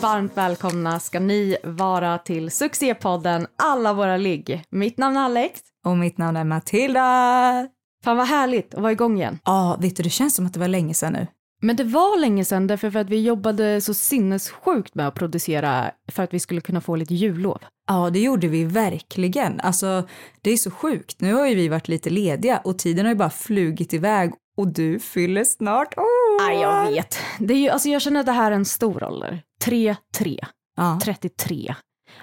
Varmt välkomna ska ni vara till succépodden Alla våra ligg. Mitt namn är Alex. Och mitt namn är Matilda. Fan vad härligt att vara igång igen. Ja, vet du, det känns som att det var länge sedan nu. Men det var länge sedan därför för att vi jobbade så sinnessjukt med att producera för att vi skulle kunna få lite jullov. Ja, det gjorde vi verkligen. Alltså, det är så sjukt. Nu har ju vi varit lite lediga och tiden har ju bara flugit iväg och du fyller snart år. Nej, jag vet. Det är ju, alltså jag känner att det här är en stor ålder. 3-3. Ja. 33.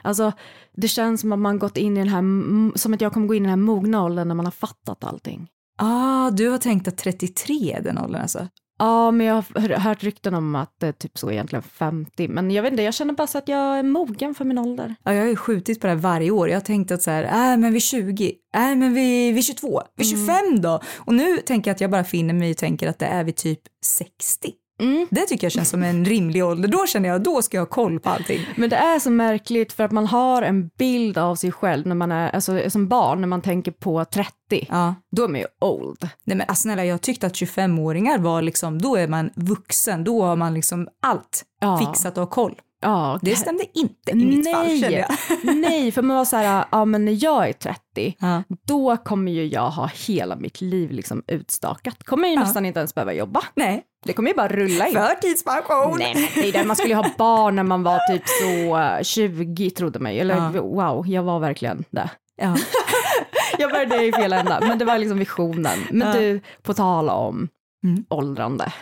Alltså, det känns som att man gått in i den här, som att jag kommer gå in i den här mogna åldern när man har fattat allting. Ah, du har tänkt att 33 är den åldern alltså? Ja, men jag har hör- hört rykten om att det är typ så egentligen 50. Men jag vet inte, jag känner bara så att jag är mogen för min ålder. Ja, jag har ju skjutit på det här varje år. Jag har tänkt att så här, äh, men vid 20, äh, men vid, vid 22, vid 25 då? Och nu tänker jag att jag bara finner mig och tänker att det är vid typ 60. Mm. Det tycker jag känns som en rimlig ålder. Då känner jag, då ska jag ha koll på allting. Men det är så märkligt för att man har en bild av sig själv när man är, alltså som barn, när man tänker på 30. Ja. Då är man ju old. Nej men alltså, snälla jag tyckte att 25-åringar var liksom, då är man vuxen, då har man liksom allt Ja. fixat och koll. Ja, Det stämde inte i mitt fall kände Nej, jag. nej, för man var så här, ja men när jag är 30, Ja. då kommer ju jag ha hela mitt liv liksom utstakat. Kommer ju Ja. nästan inte ens behöva jobba. Nej, Det kommer ju bara rulla in. förtidspension. Nej, men det är det. Man skulle ju ha barn när man var typ så eh, 20 trodde man ju. Eller Ja. wow, jag var verkligen det. Ja. Jag började i fel ända, men det var liksom visionen. Men du, på tala om Mm. åldrande.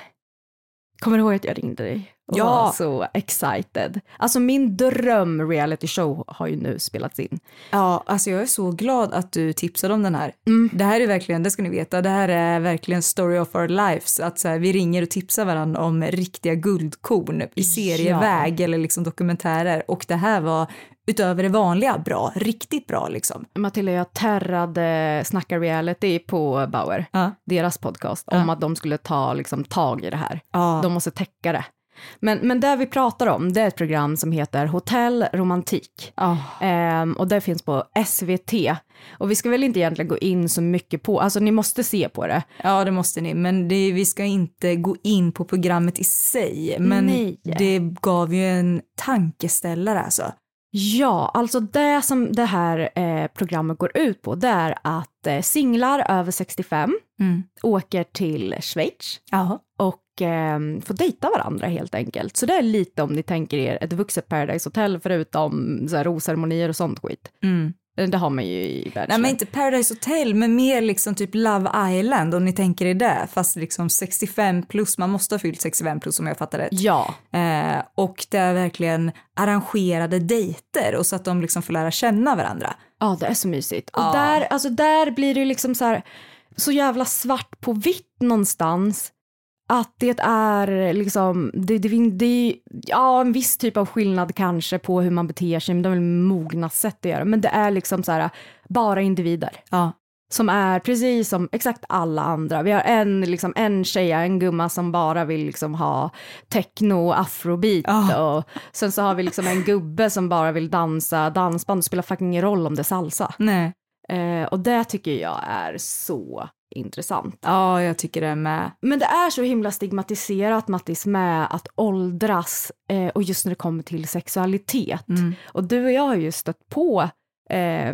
Kommer du ihåg att jag ringde dig? Och Ja. var så excited. Alltså min dröm reality show har ju nu spelats in. ja, alltså jag är så glad att du tipsade om den här. Mm. Det här är verkligen, det ska ni veta, det här är verkligen story of our lives. Att så här, vi ringer och tipsar varandra om riktiga guldkorn i serieväg eller liksom dokumentärer. Och det här var utöver det vanliga bra, riktigt bra liksom. Matilda, jag terrade Snacka reality på Bauer, Ja. deras podcast, Ja. om att de skulle ta liksom, tag i det här. Ja. De måste täcka det. Men, men det vi pratar om, det är ett program som heter Hotell Romantik. Ja. Ehm, och det finns på SVT. Och vi ska väl inte egentligen gå in så mycket på, alltså ni måste se på det. Ja, det måste ni. Men det, vi ska inte gå in på programmet i sig. Men Nej. det gav ju en tankeställare alltså. Ja, alltså det som det här eh, programmet går ut på, det är att eh, singlar över 65 Mm. åker till Schweiz Jaha. Och eh, får dejta varandra helt enkelt. Så det är lite om ni tänker er ett vuxet Paradise Hotel förutom så här, rosceremonier och sånt skit. Mm. Det har man ju i Bachelor. Nej men inte Paradise Hotel men mer liksom typ Love Island om ni tänker er det. Fast liksom 65 plus, man måste ha fyllt 65 plus om jag fattar rätt. Ja, Eh, och det är verkligen arrangerade dejter och så att de liksom får lära känna varandra. ja det är så mysigt. Och Ja. där, alltså där blir det ju liksom så här, så jävla svart på vitt någonstans. Att det är liksom, det, det, det ja, en viss typ av skillnad kanske på hur man beter sig, men det är väl mogna sätt att göra. Men det är liksom så här, bara individer. Ja. som är precis som exakt alla andra. Vi har en, liksom, en tjej, en gumma som bara vill liksom, ha techno och afrobeat Ja. och sen så har vi liksom en gubbe som bara vill dansa dansband. Det spelar fucking ingen roll om det är salsa. Nej. Eh, och det tycker jag är så intressant. Ja, jag tycker det med. Men det är så himla stigmatiserat Mattis med att åldras eh, och just när det kommer till sexualitet. Mm. Och du och jag har ju stött på eh,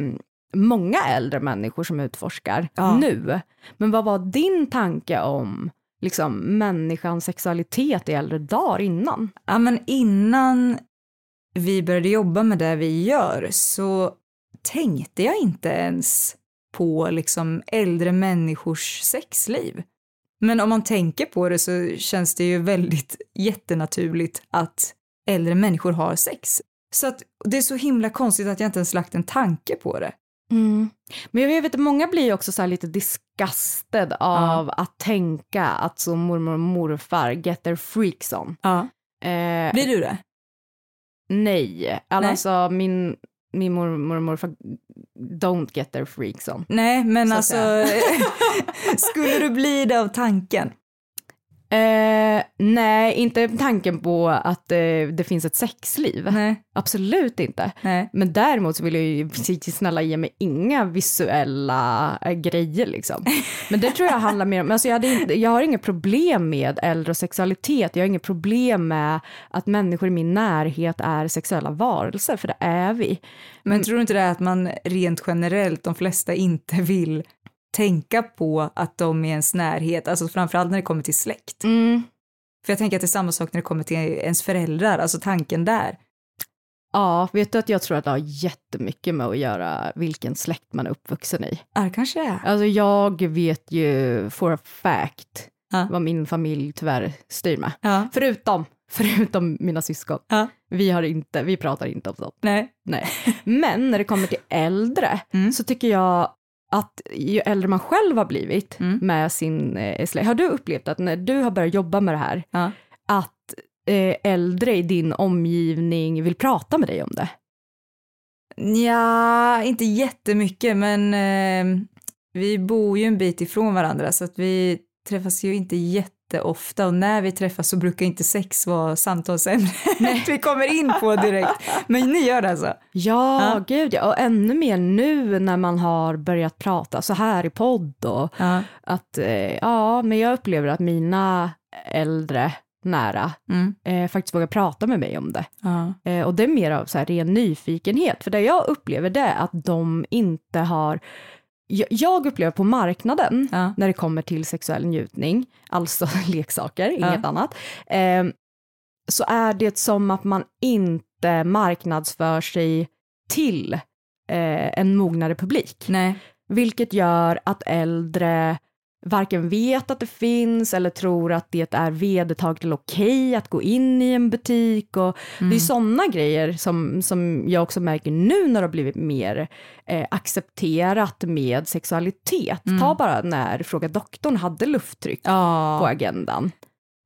många äldre människor som utforskar Ja. nu. Men vad var din tanke om liksom, människans sexualitet i äldre dagar innan? Ja, men innan vi började jobba med det vi gör så tänkte jag inte ens på liksom äldre människors sexliv. Men om man tänker på det så känns det ju väldigt jättenaturligt att äldre människor har sex. Så att det är så himla konstigt att jag inte ens lagt en tanke på det. Mm. Men jag vet att många blir ju också så här lite disgusted av att tänka att så mormor och morfar get their freaks on. Ja. Eh, Blir du det? nej, alltså min, min mormor och morfar don't get their freaks on. Nej, men Så alltså skulle du bli det av tanken? Eh, nej, inte tanken på att eh, det finns ett sexliv. Nej. Absolut inte. Nej. Men däremot så vill jag ju snälla ge mig inga visuella äh, grejer liksom. Men det tror jag handlar mer om, alltså jag, hade jag har inget problem med äldre och sexualitet, jag har inget problem med att människor i min närhet är sexuella varelser, för det är vi. Men tror du inte det är att man rent generellt, de flesta inte vill tänka på att de är ens närhet, alltså framförallt när det kommer till släkt. Mm. För jag tänker att det är samma sak när det kommer till ens föräldrar, alltså tanken där. Ja, vet du att jag tror att det har jättemycket med att göra vilken släkt man är uppvuxen i. Ja, det kanske är. Alltså jag vet ju for a fact Ja. vad min familj tyvärr styr med. Ja. Förutom, förutom mina syskon. Ja. Vi, har inte, vi pratar inte om sånt. Nej. Nej. Men när det kommer till äldre Mm. så tycker jag att ju äldre man själv har blivit Mm. med sin eh, släkt, har du upplevt att när du har börjat jobba med det här, Ja. att eh, äldre i din omgivning vill prata med dig om det? Ja, inte jättemycket, men eh, vi bor ju en bit ifrån varandra så att vi träffas ju inte jätteofta och när vi träffas så brukar inte sex vara samtalsämnet vi kommer in på direkt. Men ni gör det alltså? Ja, Ja. gud ja. Och ännu mer nu när man har börjat prata så här i podd och Ja. att eh, ja, men jag upplever att mina äldre nära Mm. eh, faktiskt vågar prata med mig om det. Ja. Eh, och det är mer av så här ren nyfikenhet, för det jag upplever det är att de inte har jag- upplever på marknaden, Ja. när det kommer till sexuell njutning, alltså leksaker, Ja. inget annat, eh, så är det som att man inte marknadsför sig till eh, en mognare publik. Nej. Vilket gör att äldre varken vet att det finns eller tror att det är vedertaget eller okej att gå in i en butik. Och Det är sådana grejer som, som jag också märker nu när det har blivit mer eh, accepterat med sexualitet. Ta bara när Fråga doktorn hade lufttryck på Ja. agendan.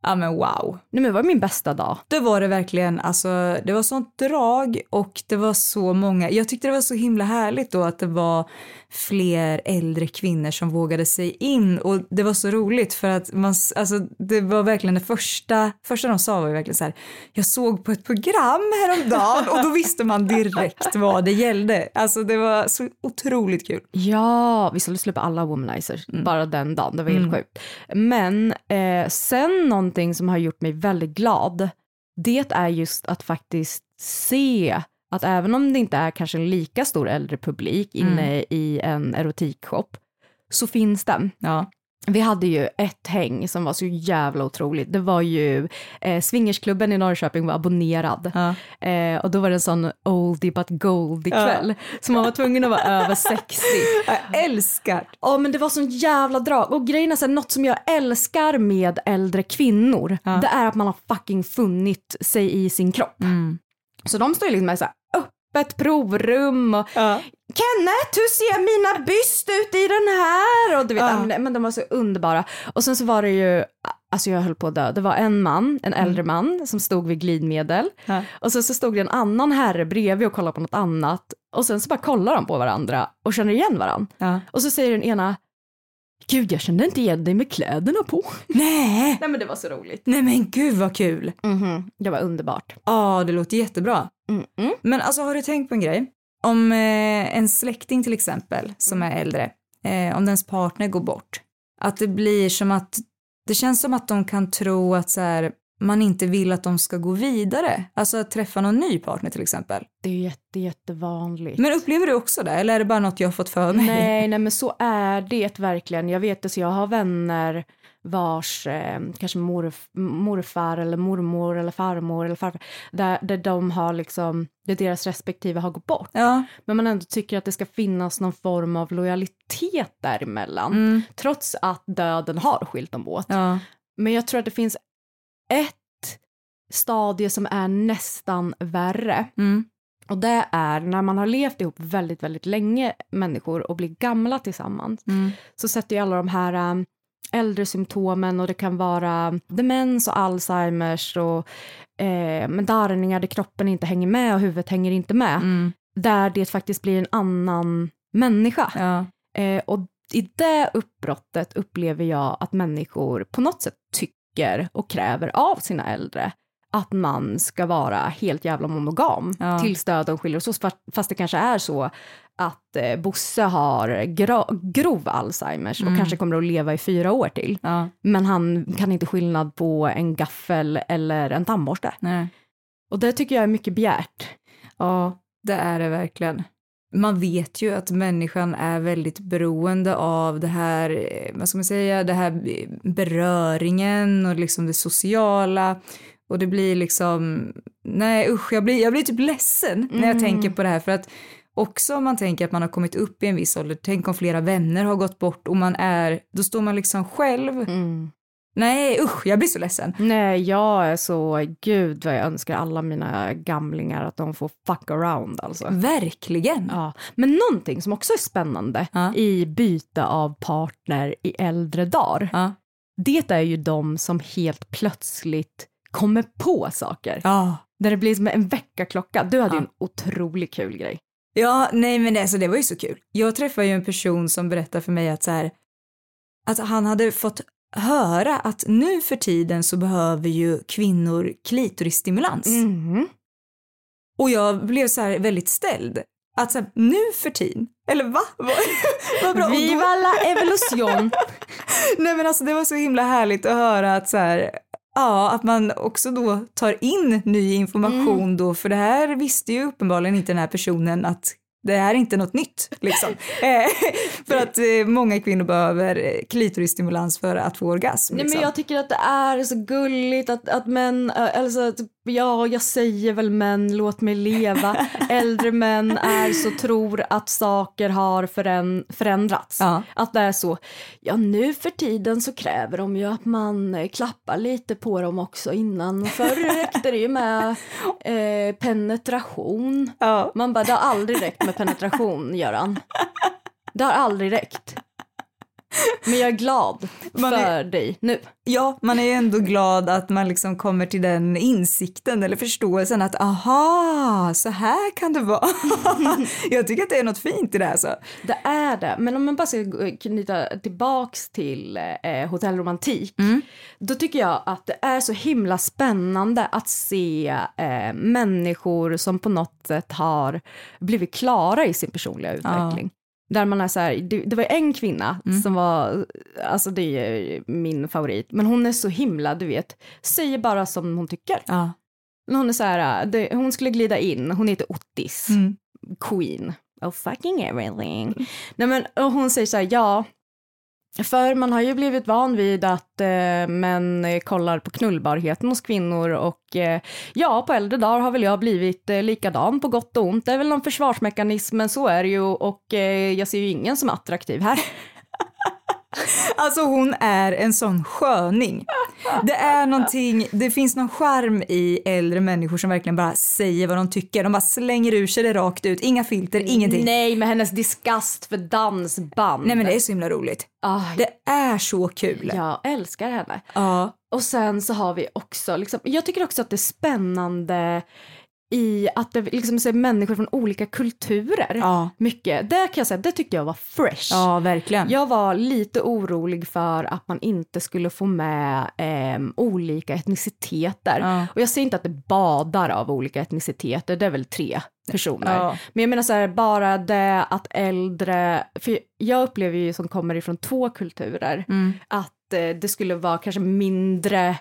Ja, men wow. Nej, men det var min bästa dag. Det var det verkligen, alltså det var sånt drag och det var så många, jag tyckte det var så himla härligt då att det var fler äldre kvinnor som vågade sig in och det var så roligt för att man, alltså det var verkligen det första, första de sa var ju verkligen så här, jag såg på ett program häromdagen och då visste man direkt vad det gällde. Alltså det var så otroligt kul. Ja, vi skulle släppa alla womanizers bara den dagen, det var helt sjukt. Men eh, sen någonting som har gjort mig väldigt glad, det är just att faktiskt se att även om det inte är kanske en lika stor äldre publik inne i en erotikshop, så finns den. Ja. Vi hade ju ett häng som var så jävla otroligt. Det var ju eh, swingersklubben i Norrköping var abonnerad. Ja. Eh, och då var det en sån oldie but goldie kväll. Så man var tvungen att vara över 60. Jag älskar. Ja men det var sån jävla drag. Och grejen är så här, något som jag älskar med äldre kvinnor, det är att man har fucking funnit sig i sin kropp. Så de står ju liksom med så här öppet provrum och Ja. Kenneth, hur ser mina byst ut i den här? Och du vet, Ja. men, men de var så underbara. Och sen så var det ju, alltså jag höll på att dö. Det var en man, en äldre man som stod vid glidmedel. Ja. Och sen så stod det en annan herre bredvid och kollade på något annat. Och sen så bara kollar de på varandra och känner igen varandra. Ja. Och så säger den ena, gud jag kände inte igen dig med kläderna på. Nej, Nej men det var så roligt. nej men gud vad kul. Mhm, Det var underbart. Ja, det låter jättebra. Mm -mm. Men alltså har du tänkt på en grej? Om eh, en släkting till exempel som är äldre, eh, om dens partner går bort, att det blir som att, det känns som att de kan tro att så här, man inte vill att de ska gå vidare, alltså att träffa någon ny partner till exempel. Det är jätte, jättevanligt. Men upplever du också det, eller är det bara något jag har fått för mig? Nej, nej men så är det verkligen. Jag vet det, så jag har vänner vars eh, kanske morf, morfar eller mormor eller farmor eller farfar, där, där de har liksom, där deras respektive har gått bort. Ja, Men man ändå tycker att det ska finnas någon form av lojalitet däremellan, mm, trots att döden har skilt dem åt. ja, Men jag tror att det finns ett stadie som är nästan värre. mm, Och det är när man har levt ihop väldigt, väldigt länge, människor, och blir gamla tillsammans, Mm. så sätter ju alla de här um, äldre symptomen och det kan vara demens och Alzheimers och eh, med darrningar där kroppen inte hänger med och huvudet hänger inte med. Mm. Där det faktiskt blir en annan människa. Ja. Eh, och i det uppbrottet upplever jag att människor på något sätt tycker och kräver av sina äldre att man ska vara helt jävla monogam Ja. tills döden skiljer oss åt, fast- det kanske är så att eh, Bosse har grov Alzheimers och Mm. kanske kommer att leva i fyra år till. ja. Men han kan inte skillnad på en gaffel eller en tandborste. Nej. Och det tycker jag är mycket begärt. Ja, det är det verkligen. Man vet ju att människan är väldigt beroende av det här, eh, vad ska man säga, det här eh, beröringen och liksom det sociala. Och det blir liksom, nej usch, jag blir, jag blir typ ledsen när jag Mm. tänker på det här för att också om man tänker att man har kommit upp i en viss ålder, tänk om flera vänner har gått bort och man är, då står man liksom själv. Nej usch, jag blir så ledsen. Nej, jag är så, gud vad jag önskar alla mina gamlingar att de får fuck around alltså. Verkligen. Ja. Men någonting som också är spännande Ja. i byte av partner i äldre dagar, Ja. det är ju de som helt plötsligt kommer på saker. Ja. Där det blir som en väckarklocka. Du hade ju en otroligt kul grej. Ja, nej men alltså det var ju så kul. Jag träffade ju en person som berättade för mig att så här, att han hade fått höra att nu för tiden så behöver ju kvinnor klitorisstimulans. Mm. Och jag blev så här väldigt ställd. Att så här, nu för tiden? Eller va? Vad, bra. Viva la evolution! Nej men alltså det var så himla härligt att höra att så här, ja, att man också då tar in ny information då, för det här visste ju uppenbarligen inte den här personen att det här är inte något nytt liksom. Eh, för att eh, många kvinnor behöver eh, klitorisstimulans för att få orgasm. Nej Liksom. men jag tycker att det är så gulligt att, att män, alltså att, ja jag säger väl män, låt mig leva. Äldre män är så tror att saker har föränd, förändrats. Ja. Att det är så, ja nu för tiden så kräver de ju att man klappar lite på dem också innan. Förr räckte det ju med eh, penetration. Ja. Man bara, det har aldrig räckt med penetration Göran. Det har aldrig räckt. Men jag är glad Man för är- dig nu. ja, man är ju ändå glad att man liksom kommer till den insikten eller förståelsen att aha, så här kan det vara. jag tycker att det är något fint i det här så. Det är det. Men om man bara ska knyta tillbaks till eh, hotellromantik. Då tycker jag att det är så himla spännande att se eh, människor som på något sätt har blivit klara i sin personliga utveckling. Där man är så här, det, det var en kvinna som var, alltså det är min favorit, men hon är så himla, du vet, säger bara som hon tycker. Ja. Men Hon är så här, det, hon skulle glida in, hon heter Ottis. Mm. queen of fucking everything. Nej men och hon säger så här, ja, för man har ju blivit van vid att eh, män eh, kollar på knullbarheten hos kvinnor och eh, ja, på äldre dagar har väl jag blivit eh, likadan på gott och ont. Det är väl någon försvarsmekanism, men så är det ju och eh, jag ser ju ingen som är attraktiv här. Alltså hon är en sån sköning. Det är någonting, det finns någon charm i äldre människor som verkligen bara säger vad de tycker. De bara slänger ur sig det rakt ut, inga filter, ingenting. Nej, Nej, med hennes disgust för dansband. men det är så himla roligt. Ah, Det är så kul. Jag älskar henne. Ja. Och sen så har vi också, liksom, jag tycker också att det är spännande i att det liksom är människor från olika kulturer. Ja. Mycket. Det kan jag säga, det tyckte jag var fresh. Ja, verkligen. Jag var lite orolig för att man inte skulle få med ehm, olika etniciteter. Ja. Och jag säger inte att det badar av olika etniciteter, det är väl tre personer. Ja. Men jag menar så här, bara det att äldre, för jag upplever ju som kommer ifrån två kulturer, Mm. att eh, det skulle vara kanske mindre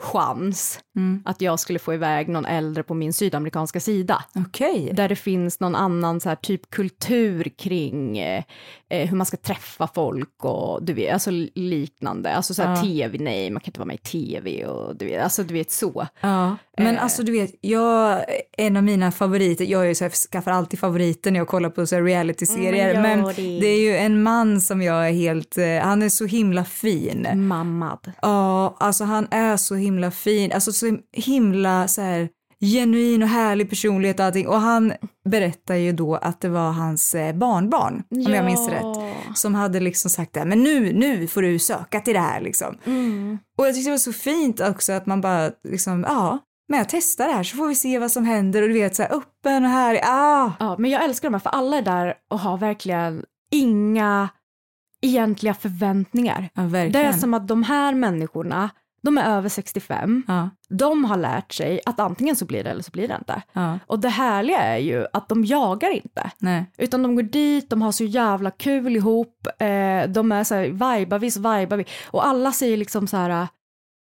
chans Mm. att jag skulle få iväg någon äldre på min sydamerikanska sida. Okej. Där det finns någon annan så typ kultur kring eh, eh, hur man ska träffa folk och du vet, alltså liknande. Alltså så här Ja. tv, nej man kan inte vara med i tv och du vet, alltså du vet så. Ja, men Eh. alltså du vet, jag, en av mina favoriter, jag är ju så här, skaffar alltid favoriter när jag kollar på så reality-serier, Mm, men det. det är ju en man som jag är helt, eh, han är så himla fin. Mammad. Ja, alltså han är så himla fin, alltså så himla så här genuin och härlig personlighet och allting. Och han berättar ju då att det var hans eh, barnbarn, om jag minns rätt, som hade liksom sagt det här, men nu, nu får du söka till det här liksom. Mm. Och jag tyckte det var så fint också att man bara liksom, ja, men jag testar det här så får vi se vad som händer och du vet så här öppen och här, ah. Ja, men jag älskar de här för alla är där och har verkligen inga egentliga förväntningar. Ja, Det är som att de här människorna, de är över 65, Ja, de har lärt sig att antingen så blir det eller så blir det inte. ja, Och det härliga är ju att de jagar inte. nej. Utan de går dit, de har så jävla kul ihop, eh, de är så här, vibar vi så vibar vi. Och alla säger liksom så här,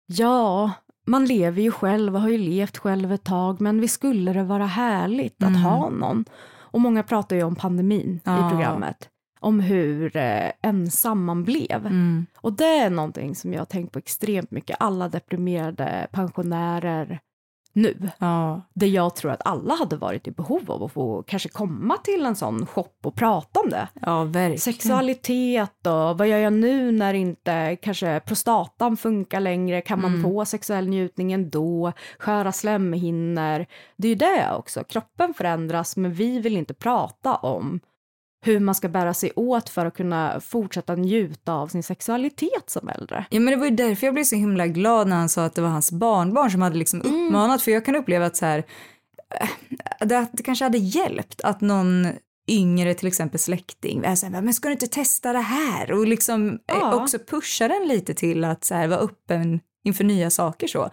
ja, man lever ju själv och har ju levt själv ett tag, men vi skulle det vara härligt att Mm. ha någon. Och många pratar ju om pandemin Ja. i programmet, om hur eh, ensam man blev. Mm. Och det är någonting som jag har tänkt på extremt mycket, alla deprimerade pensionärer nu. Ja, Det jag tror att alla hade varit i behov av att få kanske komma till en sån shop och prata om det. ja, verkligen. Sexualitet och vad gör jag nu när inte kanske prostatan funkar längre? Kan man Mm. få sexuell njutning ändå? Sköra slemhinnor. Det är ju det också. Kroppen förändras men vi vill inte prata om hur man ska bära sig åt för att kunna fortsätta njuta av sin sexualitet som äldre. Ja men det var ju därför jag blev så himla glad när han sa att det var hans barnbarn som hade liksom uppmanat, för jag kan uppleva att så här, eh, det, det kanske hade hjälpt att någon yngre till exempel släkting är så här, men ska du inte testa det här? Och liksom eh, Ja. också pusha den lite till att så här, vara öppen inför nya saker så. Och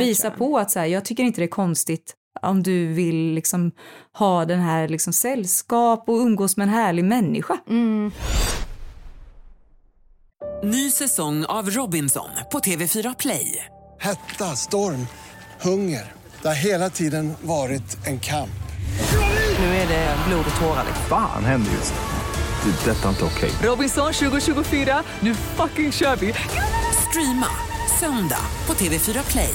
visa Verkligen. på att så här, jag tycker inte det är konstigt om du vill liksom ha den här liksom sällskap och umgås med en härlig människa. Ny säsong av Robinson på TV4 Play. Hetta, storm, hunger. Det har hela tiden varit en kamp. Nu är det blod och tårar. liksom. Fan händer just nu. Det. är Detta är inte okej. Robinson 2024, nu fucking kör vi! Streama söndag på TV4 Play.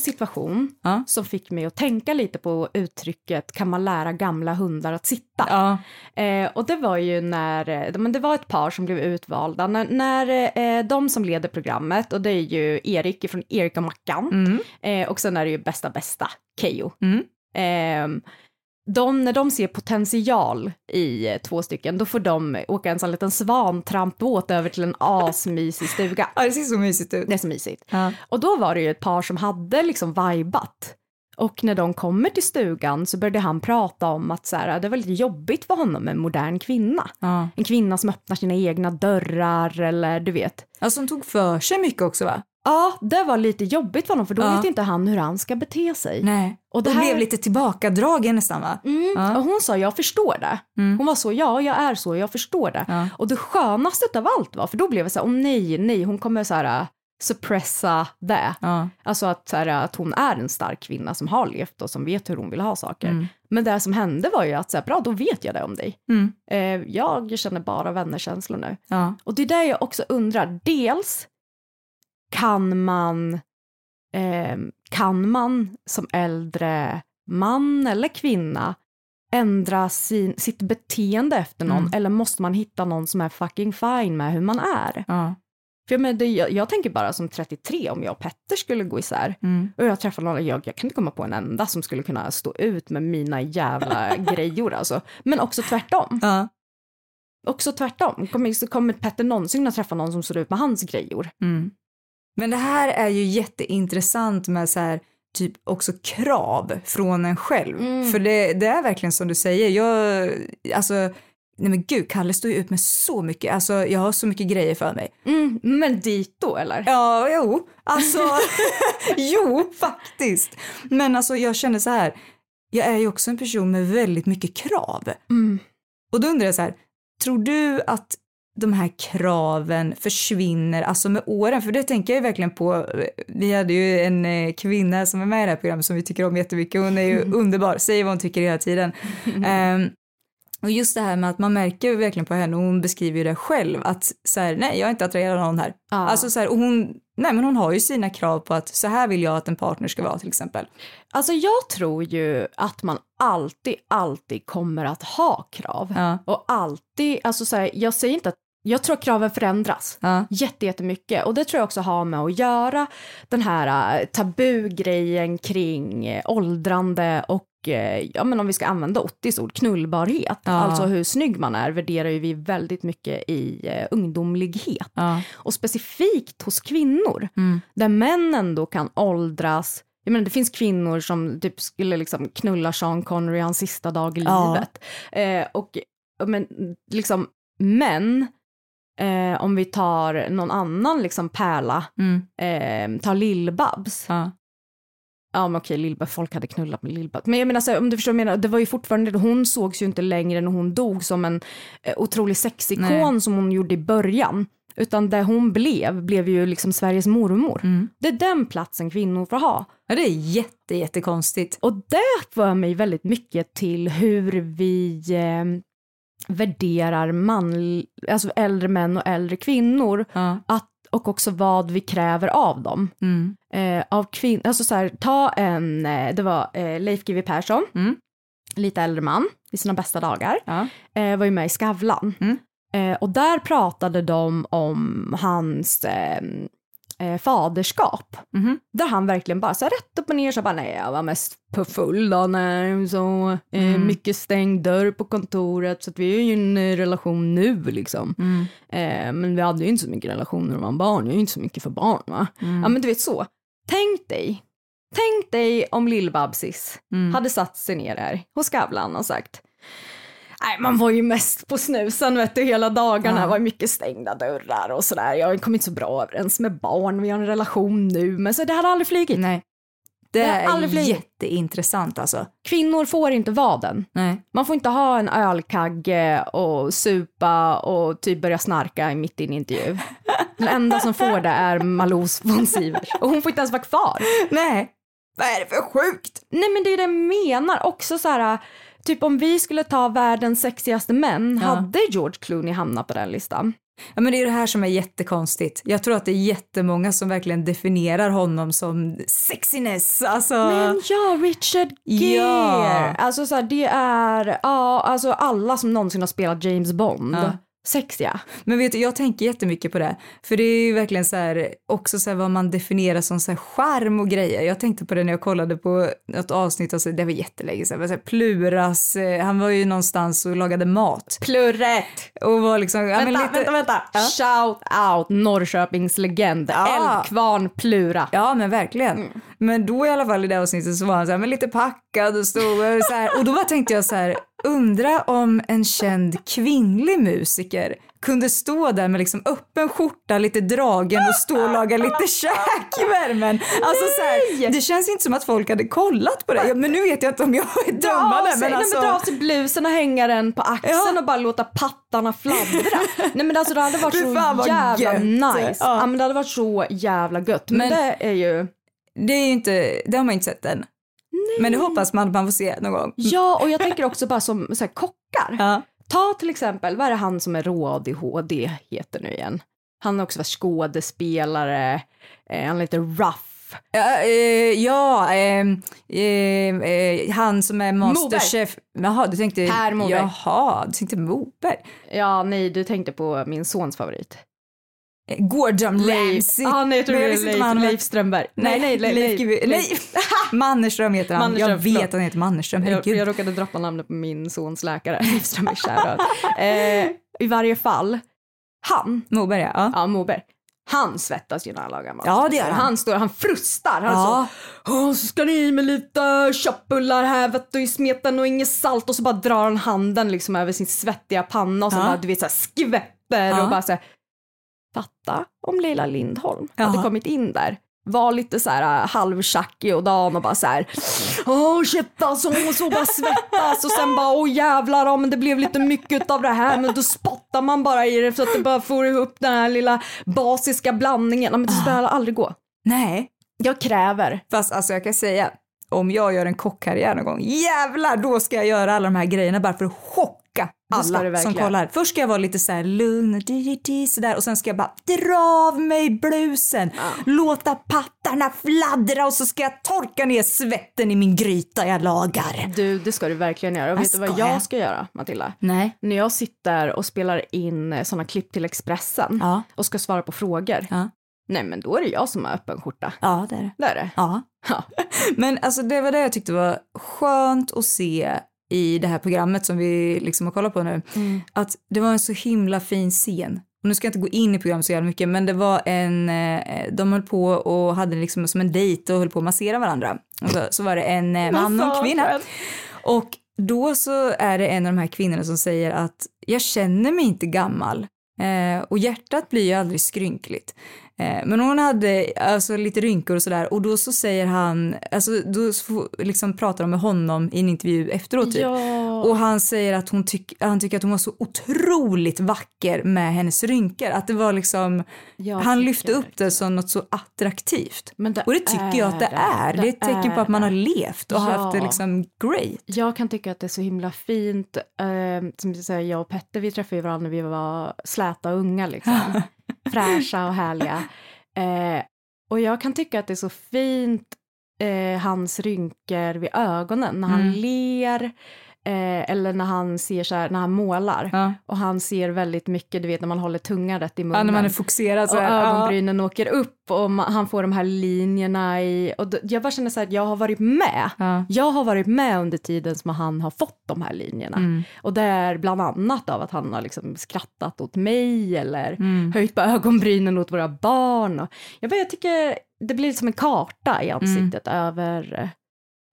situation Ja. som fick mig att tänka lite på uttrycket kan man lära gamla hundar att sitta? Ja. Eh, och det var ju när, eh, men det var ett par som blev utvalda, när, när eh, de som leder programmet, och det är ju Erik från Erik och Mackan, eh, och sen är det ju bästa bästa, Keyyo. Mm. De, när de ser potential i eh, två stycken, då får de åka en sån liten svantrampbåt över till en asmysig stuga. Ja, det ser så mysigt ut. Det är så mysigt. Ja. Och då var det ju ett par som hade liksom vibat. Och när de kommer till stugan så började han prata om att så här, det var lite jobbigt för honom med en modern kvinna. Ja. En kvinna som öppnar sina egna dörrar eller du vet. Alltså hon tog för sig mycket också va? Ja, det var lite jobbigt för honom för då Ja. vet inte han hur han ska bete sig. Nej. Och det det här- blev lite tillbakadragen nästan va? Mm. Ja. Och hon sa jag förstår det. Hon var så ja, jag är så, jag förstår det. Ja. Och det skönaste av allt var, för då blev det så här, oh nej, nej, hon kommer så här äh, suppressa det. Ja. Alltså att, så här, att hon är en stark kvinna som har levt och som vet hur hon vill ha saker. Mm. Men det som hände var ju att, så här, bra, då vet jag det om dig. Mm. Eh, jag känner bara vännerkänslor nu. Ja. Och det är där jag också undrar, dels kan man, eh, kan man som äldre man eller kvinna ändra sin, sitt beteende efter någon Mm. eller måste man hitta någon som är fucking fine med hur man är? Ja. För jag, menar, det, jag, jag tänker bara som 33 om jag och Petter skulle gå isär Mm. och jag träffar någon, jag, jag kan inte komma på en enda som skulle kunna stå ut med mina jävla grejor alltså. Men också tvärtom. Ja. Också tvärtom. Kommer, kommer Petter någonsin att träffa någon som står ut med hans grejor? Mm. Men det här är ju jätteintressant med så här typ också krav från en själv. Mm. För det, det är verkligen som du säger, jag, alltså, nej men gud, Kalle står ju ut med så mycket, alltså jag har så mycket grejer för mig. Mm, men dito eller? Ja, jo, alltså, jo, faktiskt. Men alltså jag känner så här, jag är ju också en person med väldigt mycket krav. Mm. Och då undrar jag så här, tror du att de här kraven försvinner alltså med åren. För det tänker jag ju verkligen på. Vi hade ju en eh, kvinna som är med i det här programmet som vi tycker om jättemycket. Hon är ju underbar, säger vad hon tycker hela tiden. Um, och just det här med att man märker verkligen på henne, och hon beskriver ju det själv, att så här, nej jag är inte attraherad av någon här. Ja. Alltså så här, och hon, nej men hon har ju sina krav på att så här vill jag att en partner ska vara till exempel. Alltså jag tror ju att man alltid, alltid kommer att ha krav. Ja. Och alltid, alltså så här, jag säger inte att jag tror att kraven förändras Ja. jätte, jättemycket och det tror jag också har med att göra den här äh, tabugrejen kring äh, åldrande och äh, ja men om vi ska använda Ottis ord, knullbarhet. Ja. Alltså hur snygg man är värderar ju vi väldigt mycket i ungdomlighet. Ja. Och specifikt hos kvinnor, Mm. där männen då kan åldras jag menar, det finns kvinnor som typ skulle liksom knulla Sean Connery hans sista dag i livet. Eh, och men, liksom män, eh, om vi tar någon annan liksom pärla, Mm. eh, tar Lill-Babs. Ja. Ja men okej, Lill-Babs, folk hade knullat med Lill-Babs. Men jag menar, så, om du förstår vad jag menar, det var ju fortfarande, hon sågs ju inte längre när hon dog som en eh, otrolig sexikon Nej. som hon gjorde i början. Utan det hon blev, blev ju liksom Sveriges mormor. Mm. Det är den platsen kvinnor får ha. ja, det är jätte, jättekonstigt. Och det för mig väldigt mycket till hur vi eh, värderar man, alltså äldre män och äldre kvinnor Ja. att, och också vad vi kräver av dem. Mm. Eh, av kvin- alltså så här, ta en, eh, det var eh, Leif GW Persson, Mm. lite äldre man i sina bästa dagar, Ja. eh, var ju med i Skavlan. Mm. Eh, och där pratade de om hans eh, faderskap. Mhm. Där han verkligen bara så här, rätt upp och ner så bara nej jag var mest på full då när så eh, Mm. mycket stängd dörr på kontoret så att vi är ju en eh, relation nu liksom. Mm. Eh, men vi hade ju inte så mycket relationer när man var barn, jag är ju inte så mycket för barn va. Mm. Ja men du vet så. Tänk dig, tänk dig om Lill-Babsis Mm. hade satt sig ner här hos Skavlan och sagt Nej, man var ju mest på snusen vet du, hela dagarna. Det var mycket stängda dörrar och sådär. Jag kom inte så bra överens med barn, vi har en relation nu. Men så det hade aldrig flugit. Nej. Det är jätteintressant alltså. Kvinnor får inte vara den. Nej. Man får inte ha en ölkagge och supa och typ börja snarka mitt i en intervju. Den enda som får det är Malous von Sivers. Och hon får inte ens vara kvar. Nej. Vad är det för sjukt? Nej men det är det jag menar också så här. Typ om vi skulle ta världens sexigaste män, Ja. hade George Clooney hamnat på den listan? Ja, men det är det här som är jättekonstigt. Jag tror att det är jättemånga som verkligen definierar honom som sexiness. Alltså... Men ja, Richard Gere! Ja. Alltså så här, det är, ja, alltså alla som någonsin har spelat James Bond. Ja. Sexiga. Men vet du, jag tänker jättemycket på det. För det är ju verkligen så här, också så här vad man definierar som så här charm och grejer. Jag tänkte på det när jag kollade på något avsnitt, alltså, det var jättelänge sedan, så här, Pluras, eh, han var ju någonstans och lagade mat. Plurret! Och var liksom, ja, men Vänta, lite, vänta, vänta. Shout out Norrköpings legend. Ja. Älvkvarn Plura. Ja men verkligen. Mm. Men då i alla fall i det avsnittet så var han så här, men lite packad och stod och så här. Och då bara tänkte jag så här, undra om en känd kvinnlig musiker kunde stå där med liksom öppen skjorta, lite dragen och stå och laga lite käk i värmen. Alltså så här, det känns inte som att folk hade kollat på det. Ja, men nu vet jag inte om jag är dömande men nej, alltså. men dra av sig blusen och hänga den på axeln Ja. och bara låta pattarna fladdra. nej men alltså det hade varit så jävla gött. nice. Ja. Ja. men det hade varit så jävla gött. Men, Men- det är ju, Det är inte, det har man inte sett än. Men det hoppas man att man får se någon gång. ja och jag tänker också bara som så här, kockar. Ja. Ta till exempel, vad är det han som är rå-ADHD heter nu igen? Han är också skådespelare, eh, han är lite rough. Ja, eh, ja ehm, eh, eh, han som är masterchef. Jaha, du tänkte... Per Moberg. Jaha, du tänkte Moberg. Ja, nej, du tänkte på min sons favorit. Gordon. Ramsay. Ah, nej, jag tror det är Leif, Strömberg. Nej, nej, Leif, Leif, Leif, Leif. Mannerström heter han. Mannerström, jag vet förlåt. att han heter Mannerström, Jag, herregud. jag råkade droppa namnet på min sons läkare, Leif Strömberg, eh, I varje fall, han, Moberg, ja. ja. ja Moberg, han svettas ju när han lagar mat. Ja, det gör han. Han står, han frustar. Han Ja. så, Åh, så ska ni i med lite köttbullar här vet du, i smeten och inget salt och så bara drar han handen liksom över sin svettiga panna och så Ja. bara du vet så här skvätter Ja. och bara så här, fatta om Leila Lindholm hade kommit in där var lite så här halvtjackig och dan och bara så här. Åh shit alltså, och så bara svettas och sen bara åh jävlar, ja, men det blev lite mycket av det här men då spottar man bara i det så att det bara får ihop den här lilla basiska blandningen. Men det ska aldrig gå. Nej, Jag kräver. fast alltså jag kan säga om jag gör en kockkarriär någon gång, jävlar då ska jag göra alla de här grejerna bara för att chocka Du alla som kollar. Först ska jag vara lite så här lugn och di, sådär och sen ska jag bara dra av mig blusen, låta pattarna fladdra och så ska jag torka ner svetten i min gryta jag lagar. Du, det ska du verkligen göra. Och Jag vet du vad jag ska göra, Matilda? Nej. När jag sitter och spelar in sådana klipp till Expressen Ja. och ska svara på frågor. Ja. Nej, men då är det jag som har öppen skjorta. Ja, det är det. Det är det. Ja. Ja. Men alltså det var det jag tyckte var skönt att se i det här programmet som vi liksom har kollat på nu. Att det var en så himla fin scen. Och nu ska jag inte gå in i programmet så jävla mycket men det var en, eh, de höll på och hade liksom som en dejt och höll på att massera varandra. Och så, så var det en eh, man och en kvinna. Och då så är det en av de här kvinnorna som säger att jag känner mig inte gammal eh, och hjärtat blir ju aldrig skrynkligt. Eh, men hon hade alltså lite rynkor och sådär och då så säger han, alltså då liksom pratar de med honom i en intervju efteråt typ. Ja. Och han säger att hon tyck, han tycker att hon var så otroligt vacker med hennes rynkor. Att det var liksom, Jag han lyfte upp det som något så attraktivt. Men det och det tycker jag att det är. Det är ett tecken på att man har levt och Ja. haft det liksom great. Jag kan tycka att det är så himla fint. Eh, som säger, jag och Petter vi träffade ju varandra när vi var släta och unga liksom. Fräscha och härliga. Eh, och jag kan tycka att det är så fint eh, hans rynkor vid ögonen när han Mm. ler. Eh, eller när han ser så här, när han målar. Ja. Och han ser väldigt mycket, du vet när man håller tungan rätt i munnen. Ja, när man är fokuserad så och här, ja. ögonbrynen åker upp och ma- han får de här linjerna i, och då, jag bara känner så här att jag har varit med. Ja. Jag har varit med under tiden som han har fått de här linjerna. Mm. Och det är bland annat av att han har liksom skrattat åt mig eller Mm. höjt på ögonbrynen åt våra barn. Och jag, bara, jag tycker det blir som en karta i ansiktet Mm. över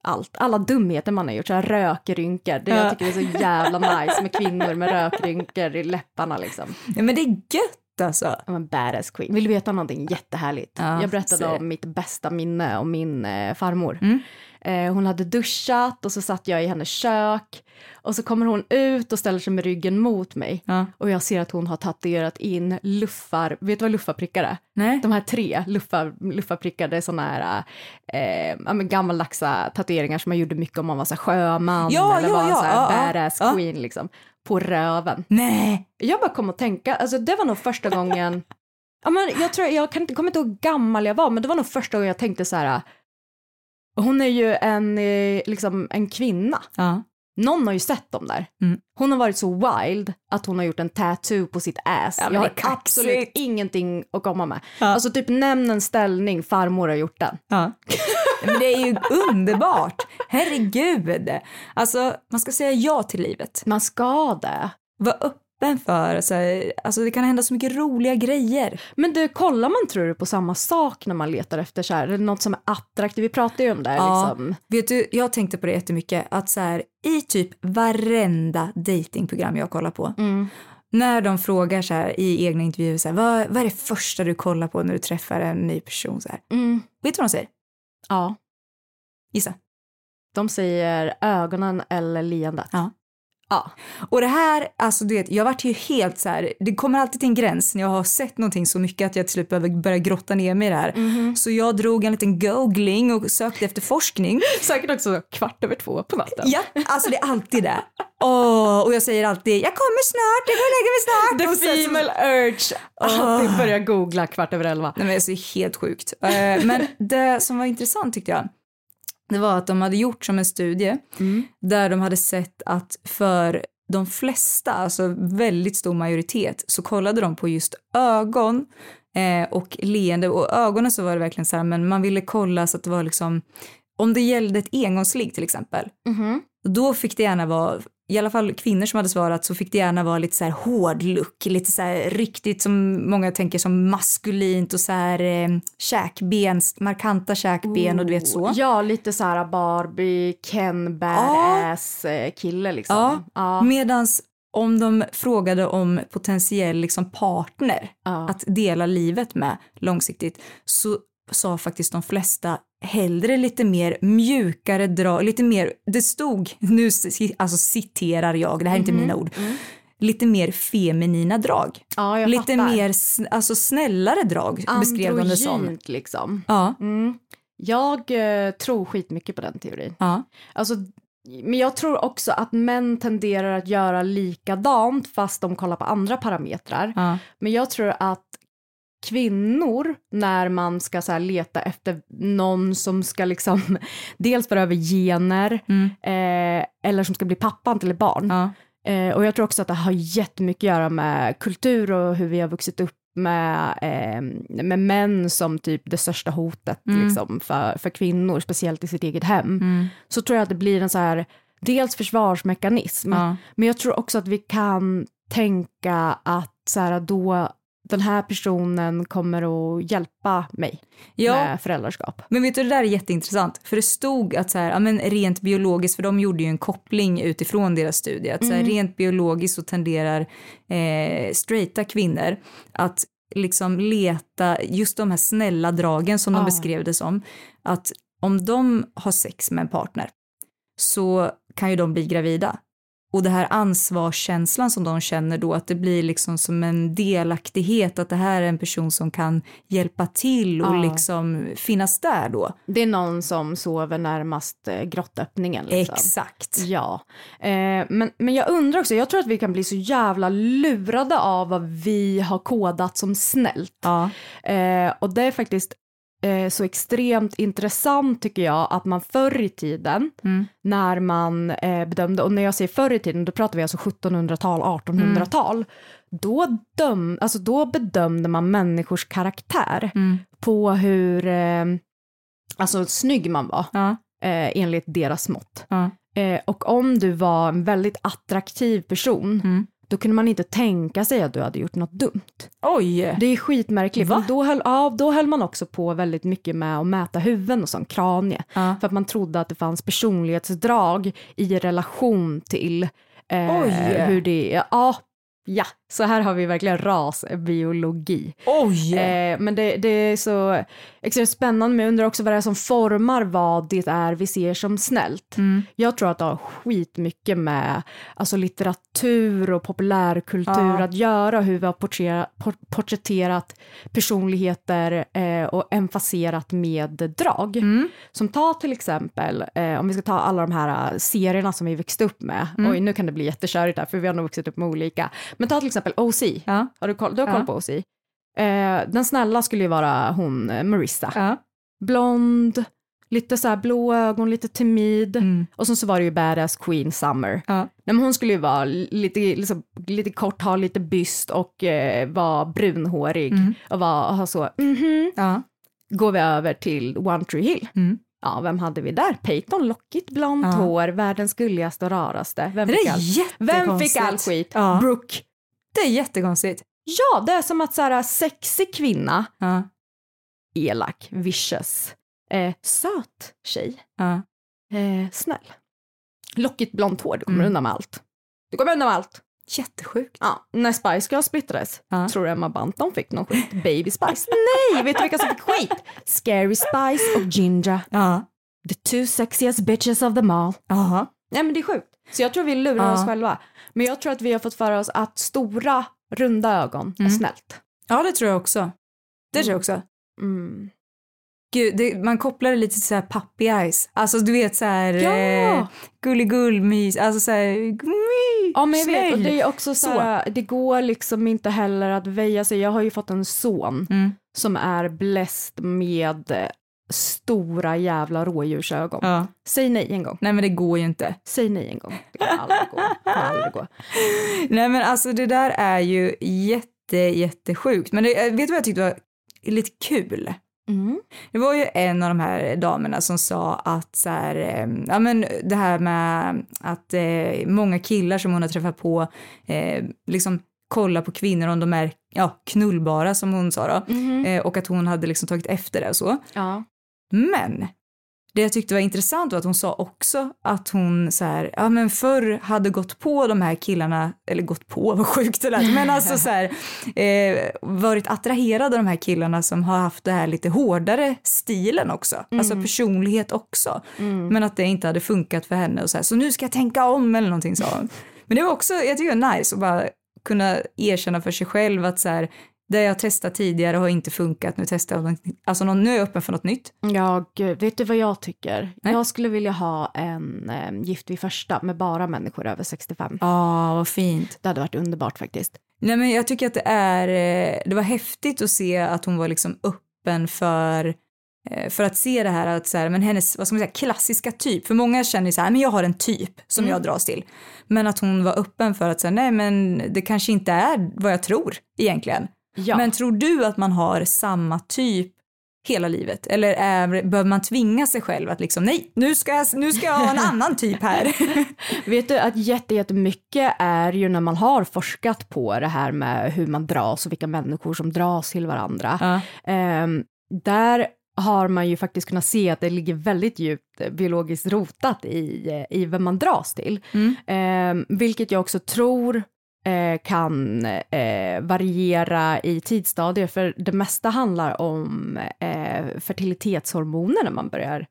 allt. Alla dumheter man har gjort, så här rökrynkor. Det Ja. jag tycker det är så jävla nice med kvinnor med rökrynkor i läpparna liksom. Ja, men det är gött alltså. I'm a badass queen. Vill du veta någonting jättehärligt? Ja, jag berättade om mitt bästa minne om min eh, farmor. Mm. Eh, hon hade duschat och så satt jag i hennes kök och så kommer hon ut och ställer sig med ryggen mot mig Ja. och jag ser att hon har tatuerat in luffar, vet du vad luffarprickar är? Nej. De här tre luffar, luffarprickar, det är såna här eh, men gammaldaxa tatueringar som man gjorde mycket om man var så här sjöman Ja, eller ja, var en ja, så här badass queen liksom, på röven. Nej. Jag bara kom att tänka, alltså det var nog första gången, ja men jag tror, jag kan inte, kommer inte ihåg hur gammal jag var, men det var nog första gången jag tänkte så här, hon är ju en, eh, liksom en kvinna. Ja. Någon har ju sett dem där. Mm. Hon har varit så wild att hon har gjort en tattoo på sitt ass. Ja, jag har absolut ingenting att komma med. Ja. Alltså typ nämn en ställning, farmor har gjort den. Ja. Men det är ju underbart. Herregud. Alltså, man ska säga ja till livet. Man ska det. Var öppen för, så här, alltså det kan hända så mycket roliga grejer. Men du, kollar man tror du på samma sak när man letar efter så här, något som är attraktivt? Vi pratar ju om det Ja. liksom. Vet du, jag tänkte på det jättemycket, att så här, i typ varenda datingprogram jag kollar på, Mm. när de frågar så här i egna intervjuer, så här, vad, vad är det första du kollar på när du träffar en ny person? Så här. Mm. Vet du vad de säger? Ja. Gissa. De säger ögonen eller leendet. Ja. Ja. Och det här, alltså du vet, jag vart ju helt så här, det kommer alltid till en gräns när jag har sett någonting så mycket att jag till slut behöver börja grotta ner mig i det här. Mhm. Så jag drog en liten googling och sökte efter forskning. Säkert också kvart över två på natten. Ja, alltså det är alltid det. Åh, och jag säger alltid, jag kommer snart, jag går och lägger mig snart. The Och sen så- female urge. Alltid börja googla kvart över elva. Nej men alltså, det är helt sjukt. Eh, men det som var intressant tyckte jag, det var att de hade gjort som en studie där de hade sett att för de flesta, alltså väldigt stor majoritet, så kollade de på just ögon eh, och leende. Och ögonen så var det verkligen så här, men man ville kolla så att det var liksom, om det gällde ett engångsligg till exempel, Mhm. då fick det gärna vara, i alla fall kvinnor som hade svarat, så fick det gärna vara lite så här hård look, lite så här riktigt som många tänker som maskulint och så här eh, käkben, markanta käkben och du vet så. Ja, lite så här Barbie, Ken, badass eh, kille liksom. Ja. Ja. Medans om de frågade om potentiell liksom partner Ja. att dela livet med långsiktigt så sa faktiskt de flesta hellre lite mer mjukare drag, lite mer, det stod, nu alltså citerar jag, det här är inte mina ord, lite mer feminina drag. Ja, jag lite fattar. mer alltså snällare drag beskrev de det som. Androgynt, liksom. Ja, Mm. Jag eh, tror skitmycket på den teorin. ja, Alltså, men jag tror också att män tenderar att göra likadant fast de kollar på andra parametrar. ja. Men jag tror att kvinnor, när man ska så leta efter någon som ska liksom dels föra över gener Mm. eh, eller som ska bli pappa till ett barn. ja. Eh, och jag tror också att det har jättemycket att göra med kultur och hur vi har vuxit upp med, eh, med män som typ det största hotet Mm. liksom, för, för kvinnor, speciellt i sitt eget hem. Mm. Så tror jag att det blir en så här, dels försvarsmekanism, Ja. men jag tror också att vi kan tänka att så här, då den här personen kommer att hjälpa mig Ja. med föräldraskap. Men vet du, det där är jätteintressant. För det stod att så här, ja, men rent biologiskt, för de gjorde ju en koppling utifrån deras studie, att så här, rent biologiskt så tenderar eh, straighta kvinnor att liksom leta just de här snälla dragen som de Ja. beskrev det som. Att om de har sex med en partner så kan ju de bli gravida. Och det här ansvarskänslan som de känner då, att det blir liksom som en delaktighet, att det här är en person som kan hjälpa till och Ja. liksom finnas där då. Det är någon som sover närmast eh, grottöppningen. Liksom. Exakt. Ja, eh, men, men jag undrar också, jag tror att vi kan bli så jävla lurade av vad vi har kodat som snällt. Ja. Eh, och det är faktiskt eh, så extremt intressant tycker jag att man förr i tiden Mm. när man eh, bedömde, och när jag säger förr i tiden då pratar vi alltså 1700-tal, 1800-tal, då, döm, alltså då bedömde man människors karaktär Mm. på hur eh, alltså, snygg man var Ja. eh, enligt deras mått. Ja. Eh, och om du var en väldigt attraktiv person, Mm. Då kunde man inte tänka sig att du hade gjort något dumt. Oj! Det är skitmärkligt. Va? Då höll, ja, då höll man också på väldigt mycket med att mäta huvuden och sånt, kranie. Ja. För att man trodde att det fanns personlighetsdrag i relation till eh, hur det Ja, ja, så här har vi verkligen rasbiologi. Oj! Eh, men det, det är så extremt spännande, men jag undrar också vad det är som formar vad det är vi ser som snällt. Mm. Jag tror att det har skitmycket med alltså, litteratur och populärkultur Ja. att göra, hur vi har porträtterat, por- porträtterat personligheter eh, och emfaserat med drag. Mm. Som ta till exempel, eh, om vi ska ta alla de här eh, serierna som vi växte upp med, Mm. oj nu kan det bli jättekörigt här för vi har nog vuxit upp med olika, men ta till exempel OC, Ja. har du koll, du har koll Ja. på OC? Eh, den snälla skulle ju vara hon, eh, Marissa. Ja. Blond, lite så här blå ögon, lite timid. Mm. Och sen så var det ju badass queen summer. Ja. Nej, men hon skulle ju vara lite, liksom, lite kort, ha lite byst och eh, vara brunhårig. Mm. Och vara, ha så, mhm. Ja. Går vi över till One Tree Hill. Mm. Ja, vem hade vi där? Peyton, lockigt, blont Ja. hår, världens gulligaste och raraste. Vem Det fick all, vem fick all skit? Ja. Brooke. Det är jättekonstigt. Ja, det är som att så här, sexig kvinna, Ja. elak, vicious, eh, söt tjej, Ja. eh, snäll. Lockigt blont hår, du kommer Mm. undan med allt. Du kommer undan med allt. Jättesjukt. Ja, när Spice Girls splittrades, Ja. tror du Emma Bunton fick någon skit? Baby Spice? Nej, vet du vilka som fick skit? Scary Spice och Ginger. Ja. The two sexiest bitches of them all. Jaha. Nej men det är sjukt. Så jag tror vi lurar oss själva. Men jag tror att vi har fått för oss att stora, runda ögon är Mm. snällt. Ja, det tror jag också. Det tror jag också. Mm. Gud, det, man kopplar det lite till så här puppy eyes. Alltså du vet så här Ja! eh, gulligull, mys, alltså så här my, Ja men jag vet, och snäll. det är också så, här, det går liksom inte heller att väja sig. Jag har ju fått en son Mm. som är bläst med stora jävla rådjursögon. Ja. Säg nej en gång. Nej men det går ju inte. Säg nej en gång. Det kommer aldrig gå. Det kommer aldrig gå. Nej men alltså det där är ju jätte, jättesjukt. Men det, eh, vet du vad jag tyckte var lite kul? Mm. Det var ju en av de här damerna som sa att så här, eh, ja men det här med att eh, många killar som hon har träffat på eh, liksom kolla på kvinnor om de är ja, knullbara som hon sa då. Mhm. Eh, och att hon hade liksom tagit efter det och så. Ja. Men det jag tyckte var intressant var att hon sa också att hon så här, ja men förr hade gått på de här killarna, eller gått på, vad sjukt det lät, men alltså så här, eh, varit attraherad av de här killarna som har haft det här lite hårdare stilen också, alltså personlighet också. Men att det inte hade funkat för henne och så här, så nu ska jag tänka om eller någonting sa hon. Men det var också, jag tycker det var nice att bara kunna erkänna för sig själv att så här, det jag testat tidigare har inte funkat, nu testar jag något, alltså nu är jag öppen för något nytt. Ja, gud, vet du vad jag tycker? Nej. Jag skulle vilja ha en eh, Gift vid första med bara människor över 65. Ja, vad fint. Det hade varit underbart faktiskt. Nej men jag tycker att det är, eh, det var häftigt att se att hon var liksom öppen för eh, för att se det här att så här, men hennes vad ska man säga, klassiska typ, för många känner ju så här, men jag har en typ som jag dras till. Men att hon var öppen för att säga, nej men det kanske inte är vad jag tror egentligen. Ja. Men tror du att man har samma typ hela livet? Eller är, behöver man tvinga sig själv att liksom, nej, nu ska jag, nu ska jag ha en annan typ här. Vet du att jätte- jättemycket är ju när man har forskat på det här med hur man dras och vilka människor som dras till varandra. Ja. Ehm, där har man ju faktiskt kunnat se att det ligger väldigt djupt biologiskt rotat i, i vem man dras till. Mm. Ehm, vilket jag också tror kan eh, variera i tidsstadier, för det mesta handlar om eh, fertilitetshormoner när man börjar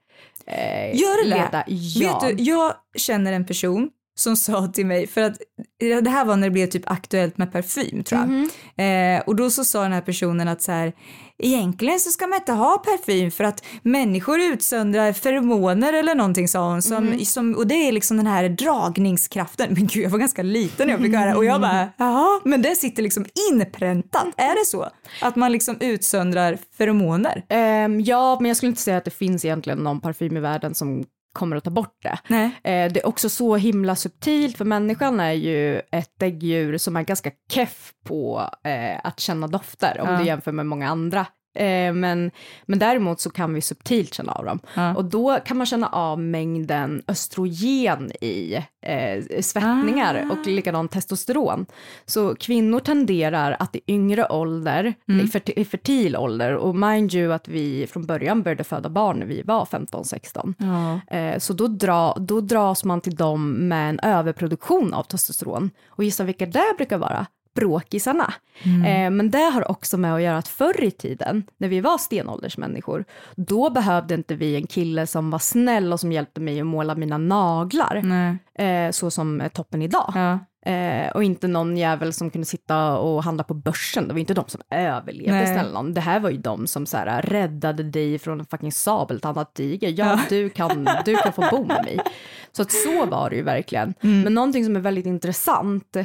eh, Gör det leda. Ja. Vet du, jag känner en person som sa till mig, för att det här var när det blev typ aktuellt med parfym tror jag. Mhm. Eh, och då så sa den här personen att så här, egentligen så ska man inte ha parfym för att människor utsöndrar feromoner eller någonting sa hon. Som, Mhm. som, och det är liksom den här dragningskraften. Men gud jag var ganska liten när jag fick höra och jag bara jaha, men det sitter liksom inpräntat. Är det så? Att man liksom utsöndrar feromoner? Ehm, ja, men jag skulle inte säga att det finns egentligen någon parfym i världen som kommer att ta bort det. Nej. Eh, det är också så himla subtilt, för människan är ju ett däggdjur som är ganska keff på eh, att känna dofter, om Ja. du jämför med många andra. Eh, men, men däremot så kan vi subtilt känna av dem. Ja. Och då kan man känna av mängden östrogen i eh, svettningar Ah. och likadant testosteron. Så kvinnor tenderar att i yngre ålder, Mm. i, ferti- i fertil ålder, och mind you att vi från början började föda barn när vi var 15-16, Ja. Eh, Så då, dra, då dras man till dem med en överproduktion av testosteron. Och gissa vilka det brukar vara? Bråkisarna. Eh, men det har också med att göra att förr i tiden, när vi var stenåldersmänniskor, då behövde inte vi en kille som var snäll och som hjälpte mig att måla mina naglar, Nej. eh, så som är toppen idag. Ja. Eh, och inte någon jävel som kunde sitta och handla på börsen. Det var inte de som överlevde, Nej. snälla nån. Det här var ju de som så här, räddade dig från en fucking sabeltandad tiger. Ja, Du, kan, du kan få bo med mig. Så att så var det ju verkligen. Men någonting som är väldigt intressant,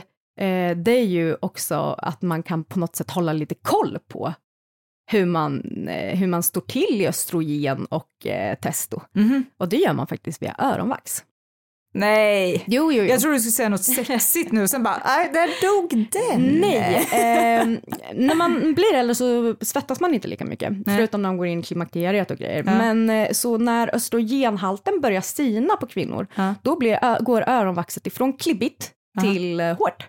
eh, det är ju också att man kan på något sätt hålla lite koll på hur man, eh, hur man står till i östrogen och eh, testo. Mhm. Och det gör man faktiskt via öronvax. Nej. Jo, jo, jo. Jag trodde du skulle säga något sexigt nu, sen bara, nej, där dog den. Nej, ehm, när man blir äldre så svettas man inte lika mycket, förutom när man går in i klimakteriet och grejer. Ja. Men eh, så när östrogenhalten börjar sina på kvinnor, Ja. då blir, går öronvaxet ifrån klibbigt till eh, hårt.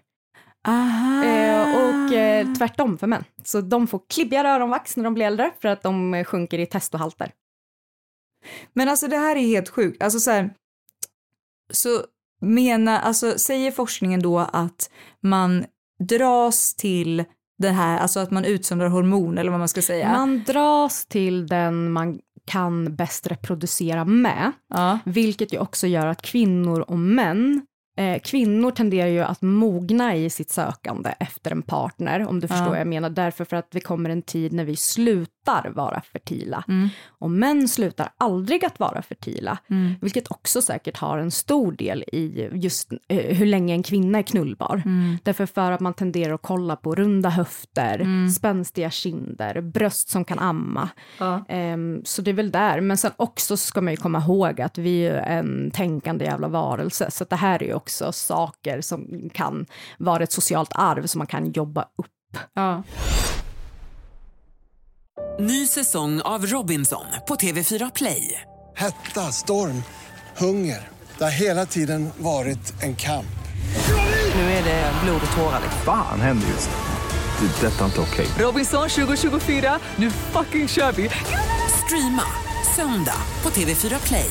Eh, och eh, tvärtom för män. Så de får klibbigare öronvax när de blir äldre för att de eh, sjunker i testohalter. Men alltså det här är helt sjukt. Alltså så här, så menar, alltså säger forskningen då att man dras till det här, alltså att man utsöndrar hormon eller vad man ska säga? Man dras till den man kan bäst reproducera med. Ja. Vilket ju också gör att kvinnor och män, eh, kvinnor tenderar ju att mogna i sitt sökande efter en partner, om du förstår Ja. vad jag menar. Därför för att det kommer en tid när vi slutar vara fertila. Mm. Och män slutar aldrig att vara fertila, Mm. vilket också säkert har en stor del i just eh, hur länge en kvinna är knullbar. Mm. Därför för att man tenderar att kolla på runda höfter, Mm. spänstiga kinder, bröst som kan amma. Ja. Ehm, så det är väl där. Men sen också ska man ju komma ihåg att vi är en tänkande jävla varelse. Så det här är ju också saker som kan vara ett socialt arv som man kan jobba upp. Ja. Ny säsong av Robinson på TV4 Play. Hetta, storm, hunger. Det har hela tiden varit en kamp. Nu är det blod och tårar. liksom. Fan händer just nu. Det. är Detta är inte okej. Robinson 2024, nu fucking kör vi! Streama Söndag på TV4 Play.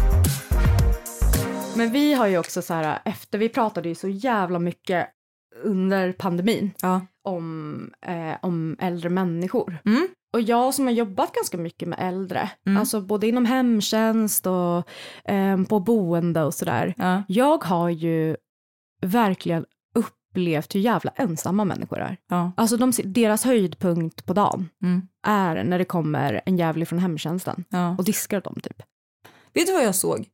Men vi har ju också så här, efter vi pratade ju så jävla mycket under pandemin Ja. om, eh, om äldre människor. Mm. Och jag som har jobbat ganska mycket med äldre, Mm. alltså både inom hemtjänst och eh, på boende och sådär. Ja. Jag har ju verkligen upplevt hur jävla ensamma människor är. Ja. Alltså de, deras höjdpunkt på dagen Mm. är när det kommer en jävlig från hemtjänsten och diskar dem typ. Vet du vad jag såg?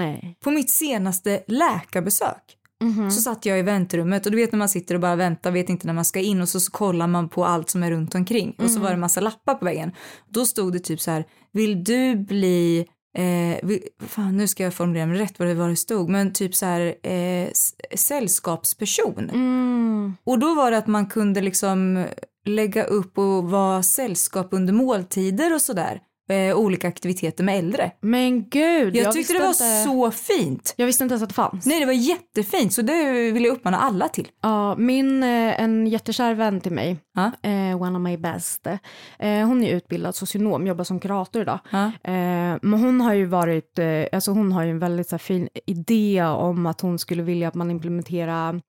Nej. På mitt senaste läkarbesök Mhm. så satt jag i väntrummet och du vet när man sitter och bara väntar, vet inte när man ska in och så, så kollar man på allt som är runt omkring och så var det en massa lappar på väggen. Då stod det typ så här, vill du bli Eh, vi, fan, nu ska jag formulera mig rätt vad det var det stod, men typ så här eh, sällskapsperson. Mm. Och då var det att man kunde liksom lägga upp och vara sällskap under måltider och sådär. Eh, olika aktiviteter med äldre. Men gud, Jag, jag, tyckte det var inte, så fint. Jag visste inte ens att det fanns. Nej, det var jättefint, så det vill jag uppmana alla till. Ja, min, eh, en jättekär vän till mig, Ja. eh, one of my best, eh, hon är utbildad socionom, jobbar som kurator idag. Ja. Eh, men hon har ju varit, eh, alltså hon har ju en väldigt så här, fin idé om att hon skulle vilja att man implementerar em,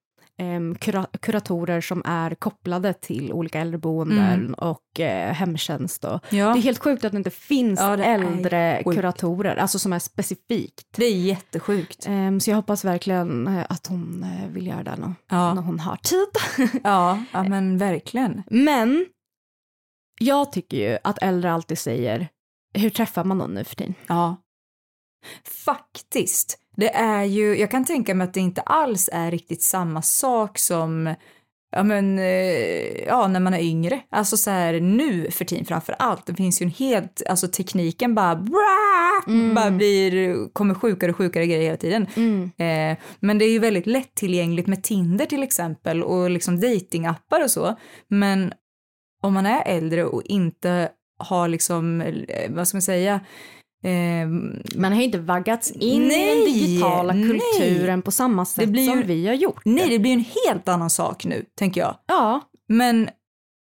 kura kuratorer som är kopplade till olika äldreboenden och eh, hemtjänst. Och. Ja. Det är helt sjukt att det inte finns Ja, det äldre kuratorer, alltså som är specifikt. Det är jättesjukt. Em, så jag hoppas verkligen eh, att hon eh, vill göra det nå- Ja. när hon har tid. Ja, ja men verkligen. Men jag tycker ju att äldre alltid säger, hur träffar man någon nu för tiden? Ja. Faktiskt. Det är ju, jag kan tänka mig att det inte alls är riktigt samma sak som Ja men, eh, ja när man är yngre. Alltså så här nu för tiden framför allt. Det finns ju en helt, alltså tekniken bara, bra, bara blir, kommer sjukare och sjukare grejer hela tiden. Eh, men det är ju väldigt lättillgängligt med Tinder till exempel och liksom datingappar och så. Men om man är äldre och inte har liksom, eh, vad ska man säga, Man har ju inte vaggats in i Nej, den digitala nej. kulturen på samma sätt ju- som vi har gjort. nej det blir en helt annan sak nu, tänker jag. Ja, Men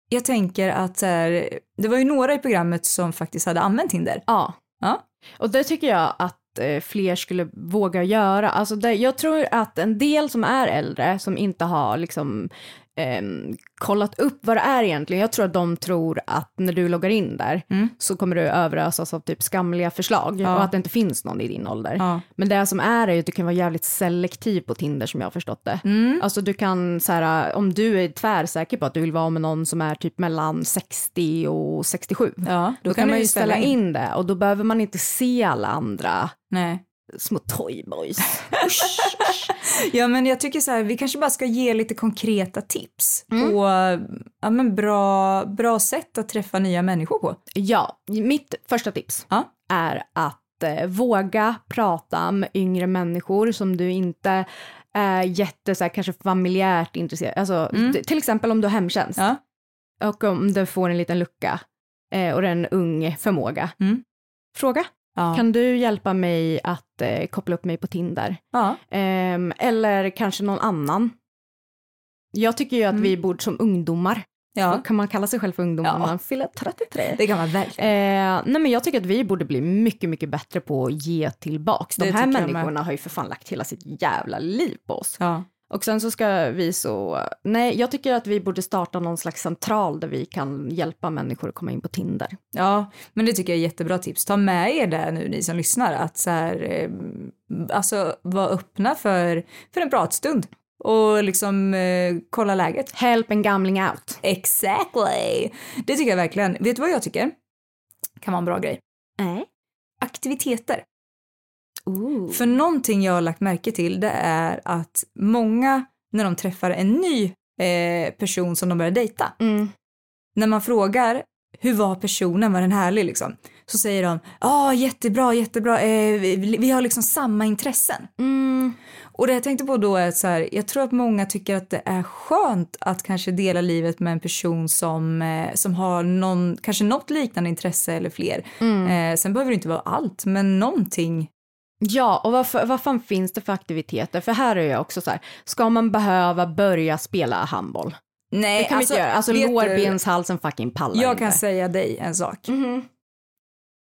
jag tänker att här, det var ju några i programmet som faktiskt hade använt Tinder. ja. Ja. Och det tycker jag att eh, fler skulle våga göra. Alltså det, jag tror att en del som är äldre, som inte har liksom ehm, kollat upp vad det är egentligen, jag tror att de tror att när du loggar in där Mm. så kommer du överösas av typ skamliga förslag Ja. och att det inte finns någon i din ålder. Ja. Men det som är är att du kan vara jävligt selektiv på Tinder som jag har förstått det. Mm. Alltså du kan så här, om du är tvärsäker på att du vill vara med någon som är typ mellan 60 och 67. Ja, Då, kan man ju ställa in. det och då behöver man inte se alla andra Nej. Små toyboys. Ja men jag tycker så här, vi kanske bara ska ge lite konkreta tips Mm. på ja, men bra, bra sätt att träffa nya människor på. ja, mitt första tips Ja. är att eh, våga prata med yngre människor som du inte är jätte, så här, kanske familjärt intresserad. Alltså, Mm. till exempel om du har hemtjänst Ja. och om du får en liten lucka eh, och en ung förmåga. Mm. Fråga. Ja. Kan du hjälpa mig att eh, koppla upp mig på Tinder? ja. Ehm, eller kanske någon annan. Jag tycker ju att Mm. vi borde som ungdomar, ja. kan man kalla sig själv för ungdom Ja. när man fyller 33? Det kan man verkligen. Eh, nej men jag tycker att vi borde bli mycket, mycket bättre på att ge tillbaks. De Det här människorna har ju för fan lagt hela sitt jävla liv på oss. Ja. Och sen så ska vi så, nej jag tycker att vi borde starta någon slags central där vi kan hjälpa människor att komma in på Tinder. ja, men det tycker jag är jättebra tips. Ta med er det nu ni som lyssnar att så här, eh, alltså vara öppna för, för en pratstund och liksom eh, kolla läget. Help en gamling out. Exactly! Det tycker jag verkligen. Vet du vad jag tycker? Kan vara en bra grej. Nej. Aktiviteter. Ooh. För någonting jag har lagt märke till det är att många när de träffar en ny eh, person som de börjar dejta, Mm. när man frågar hur var personen, var den härlig liksom? Så säger de, ja ah, jättebra, jättebra, eh, vi, vi har liksom samma intressen. Mm. Och det jag tänkte på då är så här, jag tror att många tycker att det är skönt att kanske dela livet med en person som, eh, som har någon, kanske något liknande intresse eller fler. Mm. Eh, sen behöver det inte vara allt, men någonting. Ja, och vad, för, vad fan finns det för aktiviteter? För här är jag också så här, ska man behöva börja spela handboll? Nej, Det kan vi inte göra. Alltså vet du- lårbenshalsen fucking pallar Jag inte. kan säga dig en sak. Mhm.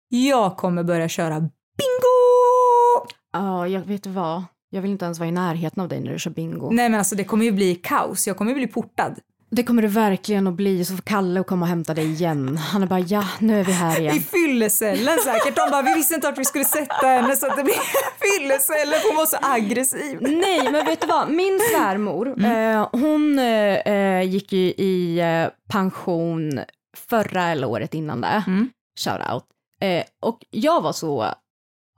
Jag kommer börja köra bingo! Ja, jag vet vad? Jag vill inte ens vara i närheten av dig när du kör bingo. Nej men alltså det kommer ju bli kaos, jag kommer ju bli portad. Det kommer det verkligen att bli, så får Kalle komma och hämta dig igen. Han är bara, ja, nu är vi här I igen. fyllecellen säkert. De bara, vi visste inte att vi skulle sätta henne så att det blir fyllecellen hon var så aggressiv. Nej, men vet du vad? Min svärmor, eh, hon eh, eh, gick ju i eh, pension förra eller året innan det. Mm. Shout out. Eh, och jag var så,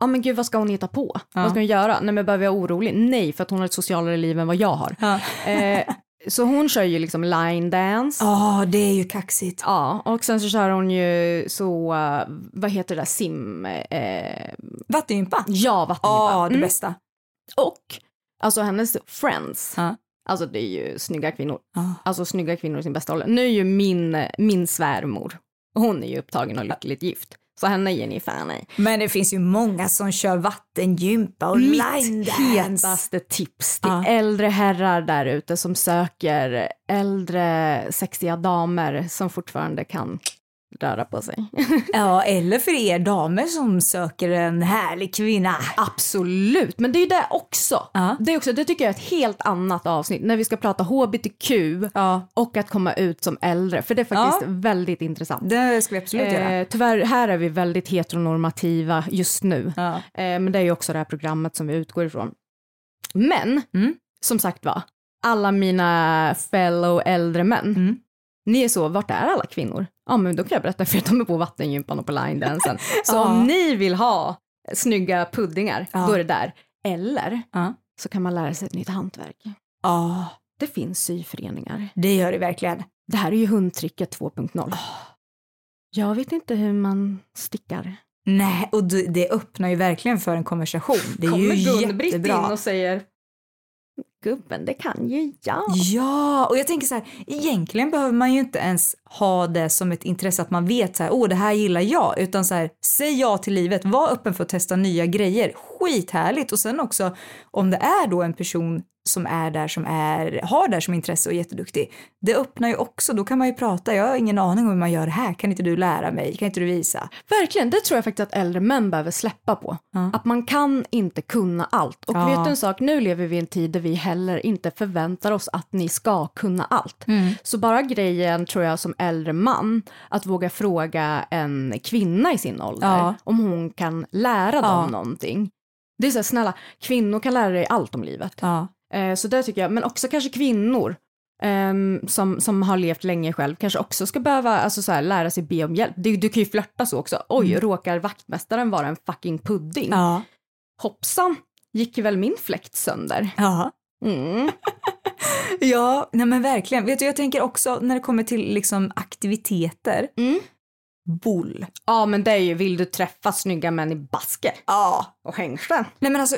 ja men gud vad ska hon hitta på? Ja. Vad ska hon göra? Nej men behöver jag vara orolig? Nej, för att hon har ett socialare liv än vad jag har. Ja. Eh, så hon kör ju liksom line dance. Ja, det är ju kaxigt. Ja, och sen så kör hon ju så, eh, vad heter det där, sim... Eh, Vattengympa. ja, vattengympa. Ja, det Mm. bästa. Och alltså hennes friends, Ja. alltså det är ju snygga kvinnor. Ja. Alltså snygga kvinnor i sin bästa ålder. Nu är ju min, min svärmor, hon är ju upptagen och lyckligt gift. Så henne ger ni fan i. Men det finns ju många som kör vattengympa och Mitt line dance. hetaste tips till Ja. äldre herrar där ute som söker äldre sexiga damer som fortfarande kan röra på sig. Ja, eller för er damer som söker en härlig kvinna. Absolut, men det är ju det också. Ja. Det, är också. det tycker jag är ett helt annat avsnitt när vi ska prata hbtq Ja, och att komma ut som äldre, för det är faktiskt Ja. väldigt intressant. det ska vi absolut göra. Eh, tyvärr, här är vi väldigt heteronormativa just nu. Eh, men det är ju också det här programmet som vi utgår ifrån. Men, Mm. som sagt var, alla mina fellow äldre män, Mm. Ni är så, vart är alla kvinnor? Ja men då kan jag berätta för att de är på vattengympan och på line-dansen. Så Ja. om ni vill ha snygga puddingar, Ja. då är det där. Eller Ja. så kan man lära sig ett nytt hantverk. Ja, Det finns syföreningar. det gör det verkligen. Det här är ju hundtricket 2.0. Jag vet inte hur man stickar. Nej, och det, öppnar ju verkligen för en konversation. Det är ju Kommer Gun-Britt in och säger Gubben, det kan ju jag. Ja, och jag tänker så här, egentligen behöver man ju inte ens ha det som ett intresse att man vet så här, åh det här gillar jag, utan så här, säg ja till livet, var öppen för att testa nya grejer, skithärligt. Och sen också om det är då en person som är där som är, har det här som intresse och är jätteduktig, det öppnar ju också, då kan man ju prata, jag har ingen aning om hur man gör det här, kan inte du lära mig, kan inte du visa? Verkligen, det tror jag faktiskt att äldre män behöver släppa på. Ja. Att man kan inte kunna allt. Och Ja. vet du en sak, nu lever vi i en tid där vi heller inte förväntar oss att ni ska kunna allt. Mm. Så bara grejen, tror jag, som äldre man, att våga fråga en kvinna i sin ålder Ja. om hon kan lära dem någonting. Det är så här, snälla, kvinnor kan lära dig allt om livet. Ja. Eh, så det tycker jag, men också kanske kvinnor ehm, som, som har levt länge själv kanske också ska behöva alltså, så här, lära sig be om hjälp. Du, du kan ju flörta så också. Oj, råkar vaktmästaren vara en fucking pudding? Mm. Ja. Hoppsan, gick väl min fläkt sönder? Ja. Mm. Ja, nej men verkligen. Vet du, jag tänker också när det kommer till liksom aktiviteter. Mm. Boll. Ja, men det är ju, vill du träffa snygga män i basker Ja. och hängslen? Nej men alltså,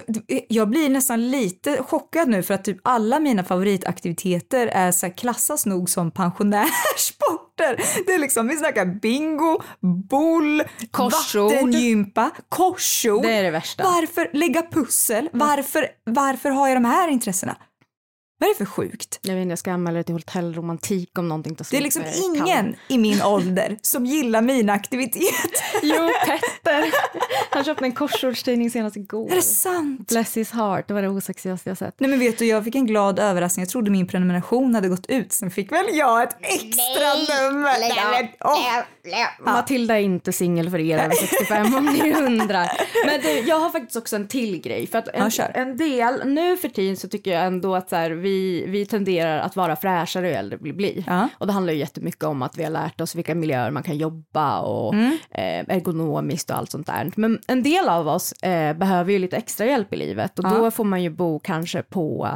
jag blir nästan lite chockad nu för att typ alla mina favoritaktiviteter är så här, klassas nog som pensionärssporter. Det är liksom, vi snackar bingo, boll, Korsord. vattengympa, korsord. Det är det värsta. Varför lägga pussel? Varför, varför har jag de här intressena? Vad är det för sjukt? Jag vet inte, jag ska anmäla det till hotellromantik om någonting tar Det är slut liksom ingen i min ålder som gillar mina aktiviteter. Jo, Petter. Han köpte en korsordstidning senast igår. Är det sant? Bless his heart, det var det osexigaste jag sett. Nej men vet du, jag fick en glad överraskning. Jag trodde min prenumeration hade gått ut. Sen fick väl jag ett extra nummer. Nej, men, åh. Matilda är inte singel för er över 65 om ni undrar. Men du, jag har faktiskt också en till grej. För att en, Ja, en del, nu för tiden så tycker jag ändå att så här, vi, vi tenderar att vara fräschare ju äldre vi blir. Ja. Och det handlar ju jättemycket om att vi har lärt oss vilka miljöer man kan jobba och Mm. eh, ergonomiskt och allt sånt där. Men en del av oss eh, behöver ju lite extra hjälp i livet och Ja. då får man ju bo kanske på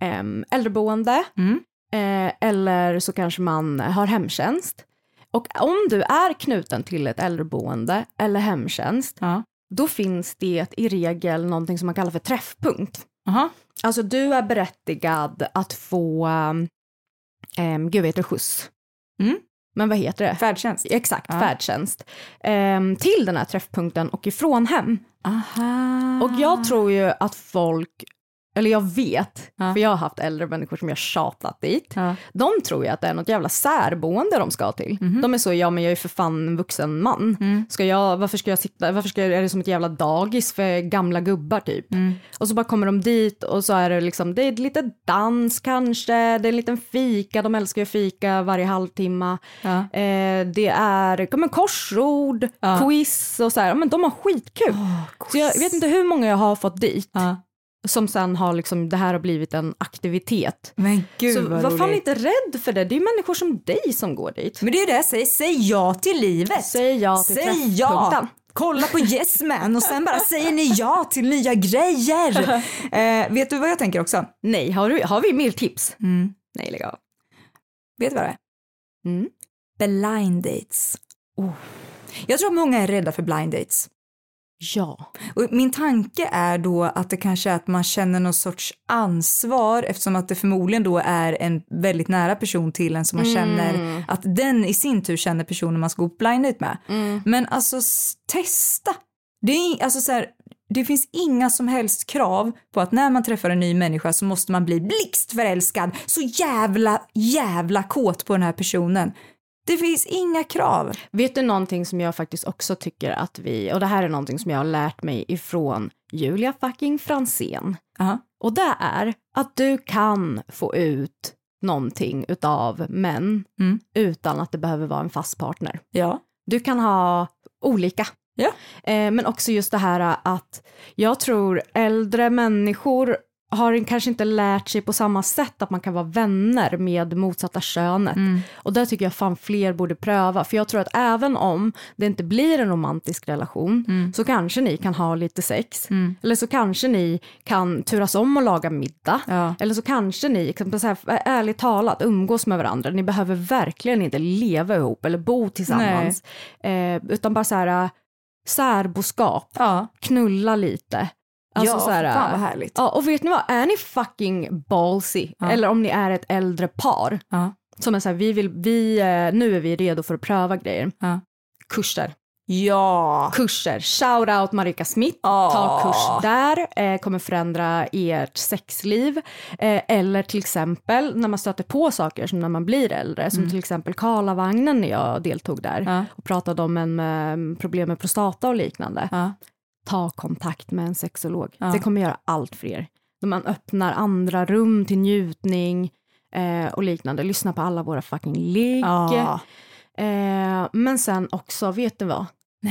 eh, äldreboende Mm. eh, eller så kanske man har hemtjänst. Och om du är knuten till ett äldreboende eller hemtjänst, Ja. då finns det i regel någonting som man kallar för träffpunkt. Aha. Alltså du är berättigad att få, um, gud heter skjuts? Mm. Men vad heter det? Färdtjänst. Exakt, Ja. färdtjänst. Ehm, till den här träffpunkten och ifrån hem. Aha. Och jag tror ju att folk, eller jag vet, Ja. för jag har haft äldre människor som jag tjatat dit. Ja. De tror ju att det är något jävla särboende de ska till. Mhm. De är så, ja men jag är för fan en vuxen man. Mm. Ska jag, varför ska jag sitta, varför ska jag, är det som ett jävla dagis för gamla gubbar typ? Mm. Och så bara kommer de dit och så är det liksom, det är lite dans kanske, det är en liten fika, de älskar ju fika varje halvtimme. Ja. Eh, det är men korsord, quiz och så här, men de har skitkul. så jag vet inte hur många jag har fått dit. Som sen har liksom, det här har blivit en aktivitet. Men gud så vad var fan inte rädd för det, det är ju människor som dig som går dit. Men det är ju det jag säger, säg ja till livet. Säg ja till Säg ja. Kolla på Yes Man och sen bara säger ni ja till nya grejer. Eh, vet du vad jag tänker också? Nej, har, du, har vi mer tips? Mm. Nej, lägg av. Vet du vad det är? Mm. Blind dates. Oh. Jag tror att många är rädda för blind dates. Ja. Och min tanke är då att det kanske är att man känner någon sorts ansvar eftersom att det förmodligen då är en väldigt nära person till en som man Mm. känner att den i sin tur känner personen man ska gå blind date med. Mm. Men alltså testa. Det, är, alltså så här, det finns inga som helst krav på att när man träffar en ny människa så måste man bli blixtförälskad, så jävla, jävla kåt på den här personen. Det finns inga krav. Vet du någonting som jag faktiskt också tycker att vi, och det här är någonting som jag har lärt mig ifrån Julia fucking Fransén. Aha. Och det är att du kan få ut någonting utav män Mm. utan att det behöver vara en fast partner. Ja. Du kan ha olika. Ja. Eh, men också just det här att jag tror äldre människor har kanske inte lärt sig på samma sätt att man kan vara vänner med motsatta könet. Mm. Och det tycker jag fan fler borde pröva. För jag tror att även om det inte blir en romantisk relation Mm. så kanske ni kan ha lite sex. Mm. Eller så kanske ni kan turas om och laga middag. Ja. Eller så kanske ni, kan så här, ärligt talat, umgås med varandra. Ni behöver verkligen inte leva ihop eller bo tillsammans. Eh, utan bara så här äh, särboskap, Ja. knulla lite. Alltså ja, så här, fan vad härligt. Ja, och vet ni vad, är ni fucking ballsy, Ja. eller om ni är ett äldre par, Ja. som är så här, vi vill, vi, eh, nu är vi redo för att pröva grejer. Ja. Kurser. Ja. Kurser. Shout out Marika Smith. Ja. Ta kurs där. Eh, kommer förändra ert sexliv. Eh, eller till exempel när man stöter på saker som när man blir äldre. Som till exempel Karlavagnen när jag deltog där. Mm. Ja. Och pratade om en med problem med prostata och liknande. Ja. Ta kontakt med en sexolog. Ja. Det kommer göra allt för er. Man öppnar andra rum till njutning. Eh, och liknande. Lyssna på alla våra fucking ligg. Ja. Eh, men sen också, vet du vad?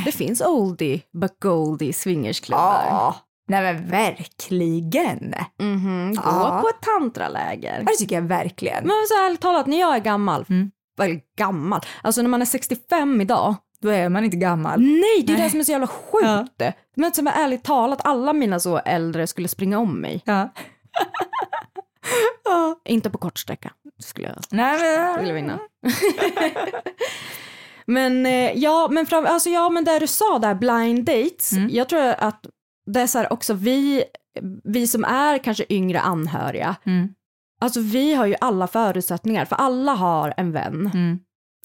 Det finns oldie but goldie swingersklubbar. Ja. Nej men verkligen. Mhm, gå Ja. på ett tantraläger. Det tycker jag verkligen. Men så ärligt talat, när jag är gammal, Mm. eller gammal, alltså när man är 65 idag, Då är man inte gammal. nej det är Nej. det som är så jävla sjukt. Men som är ärligt talat, alla mina så äldre skulle springa om mig. Ja. ja. Inte på kort sträcka, skulle jag Nej men... skulle vinna. men eh, ja, men, fram, alltså, ja, men det du sa där, blind dates, Mm. jag tror att det är så här också vi, vi som är kanske yngre anhöriga, Mm. alltså vi har ju alla förutsättningar, för alla har en vän Mm.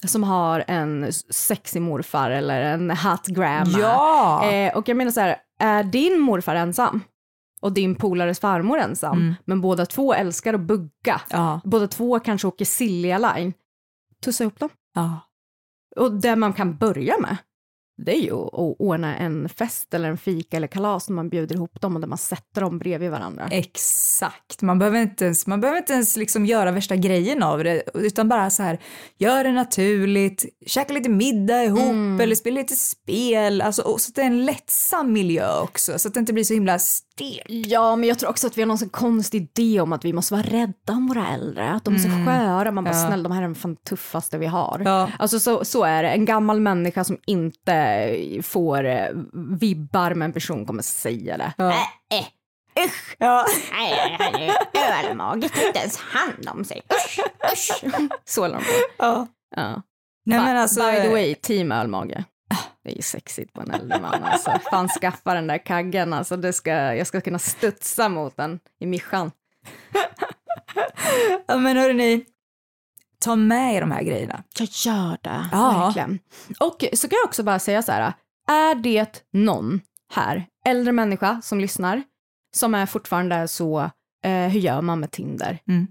Som har en sexig morfar eller en hot grandma. Ja! Eh, och jag menar så här, är din morfar ensam? Och din polares farmor ensam, Mm. men båda två älskar att bugga. Ja. Båda två kanske åker Silja Line. Tussa ihop dem. Ja. Och det man kan börja med, det är ju att ordna en fest eller en fika eller kalas när man bjuder ihop dem och där man sätter dem bredvid varandra. Exakt, man behöver inte ens, man behöver inte ens liksom göra värsta grejen av det utan bara så här, gör det naturligt, käka lite middag ihop Mm. eller spela lite spel, alltså, så att det är en lättsam miljö också så att det inte blir så himla stelt. Ja, men jag tror också att vi har någon sån konstig idé om att vi måste vara rädda om våra äldre, att de är så sköra. Man bara, Ja. snälla, de här är de fan tuffaste vi har. Ja. Alltså så, så är det, en gammal människa som inte får eh, vibbar med en person kommer säga det. Ja. Äh, usch! Ja. Nej, ölmage, tar inte ens hand om sig. Usch, usch. Så på. Ja. Ja. Nej, men alltså- By the way, team ölmage. Det är ju sexigt på en äldre man alltså. Fan skaffa den där kaggen alltså. Det ska, jag ska kunna studsa mot den i mischan. Ja, men hörni, ta med er de här grejerna. Jag gör det, Ja. verkligen. Och så kan jag också bara säga så här, är det någon här, äldre människa som lyssnar, som är fortfarande så, eh, hur gör man med Tinder? Mm.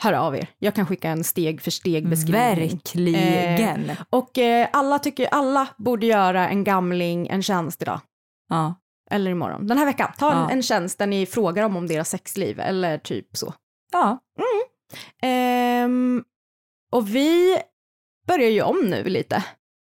Hör av er. Jag kan skicka en steg för steg beskrivning. Verkligen. Eh, och eh, alla tycker, alla borde göra en gamling en tjänst idag. Ja. Eller imorgon. Den här veckan. Ta en, Ja. en tjänst där ni frågar dem om deras sexliv eller typ så. Ja. Ehm, och vi börjar ju om nu lite.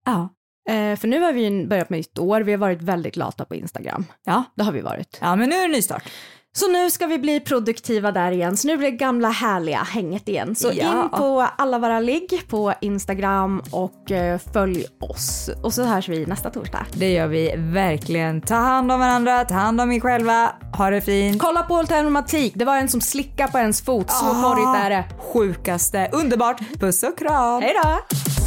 Ja. Eh, för nu har vi börjat med nytt år, vi har varit väldigt lata på Instagram. Ja. Det har vi varit. Ja, men nu är det nystart. Så nu ska vi bli produktiva där igen, så nu blir det gamla härliga hänget igen. Så Ja. in på alla våra ligg på Instagram och eh, följ oss. Och så hörs vi nästa torsdag. Det gör vi verkligen. Ta hand om varandra, ta hand om er själva, ha det fint. Kolla på Hotellromantik, det var en som slickade på ens fot, så Ah. porrigt är det. Sjukaste, underbart. Puss och kram. Hej då!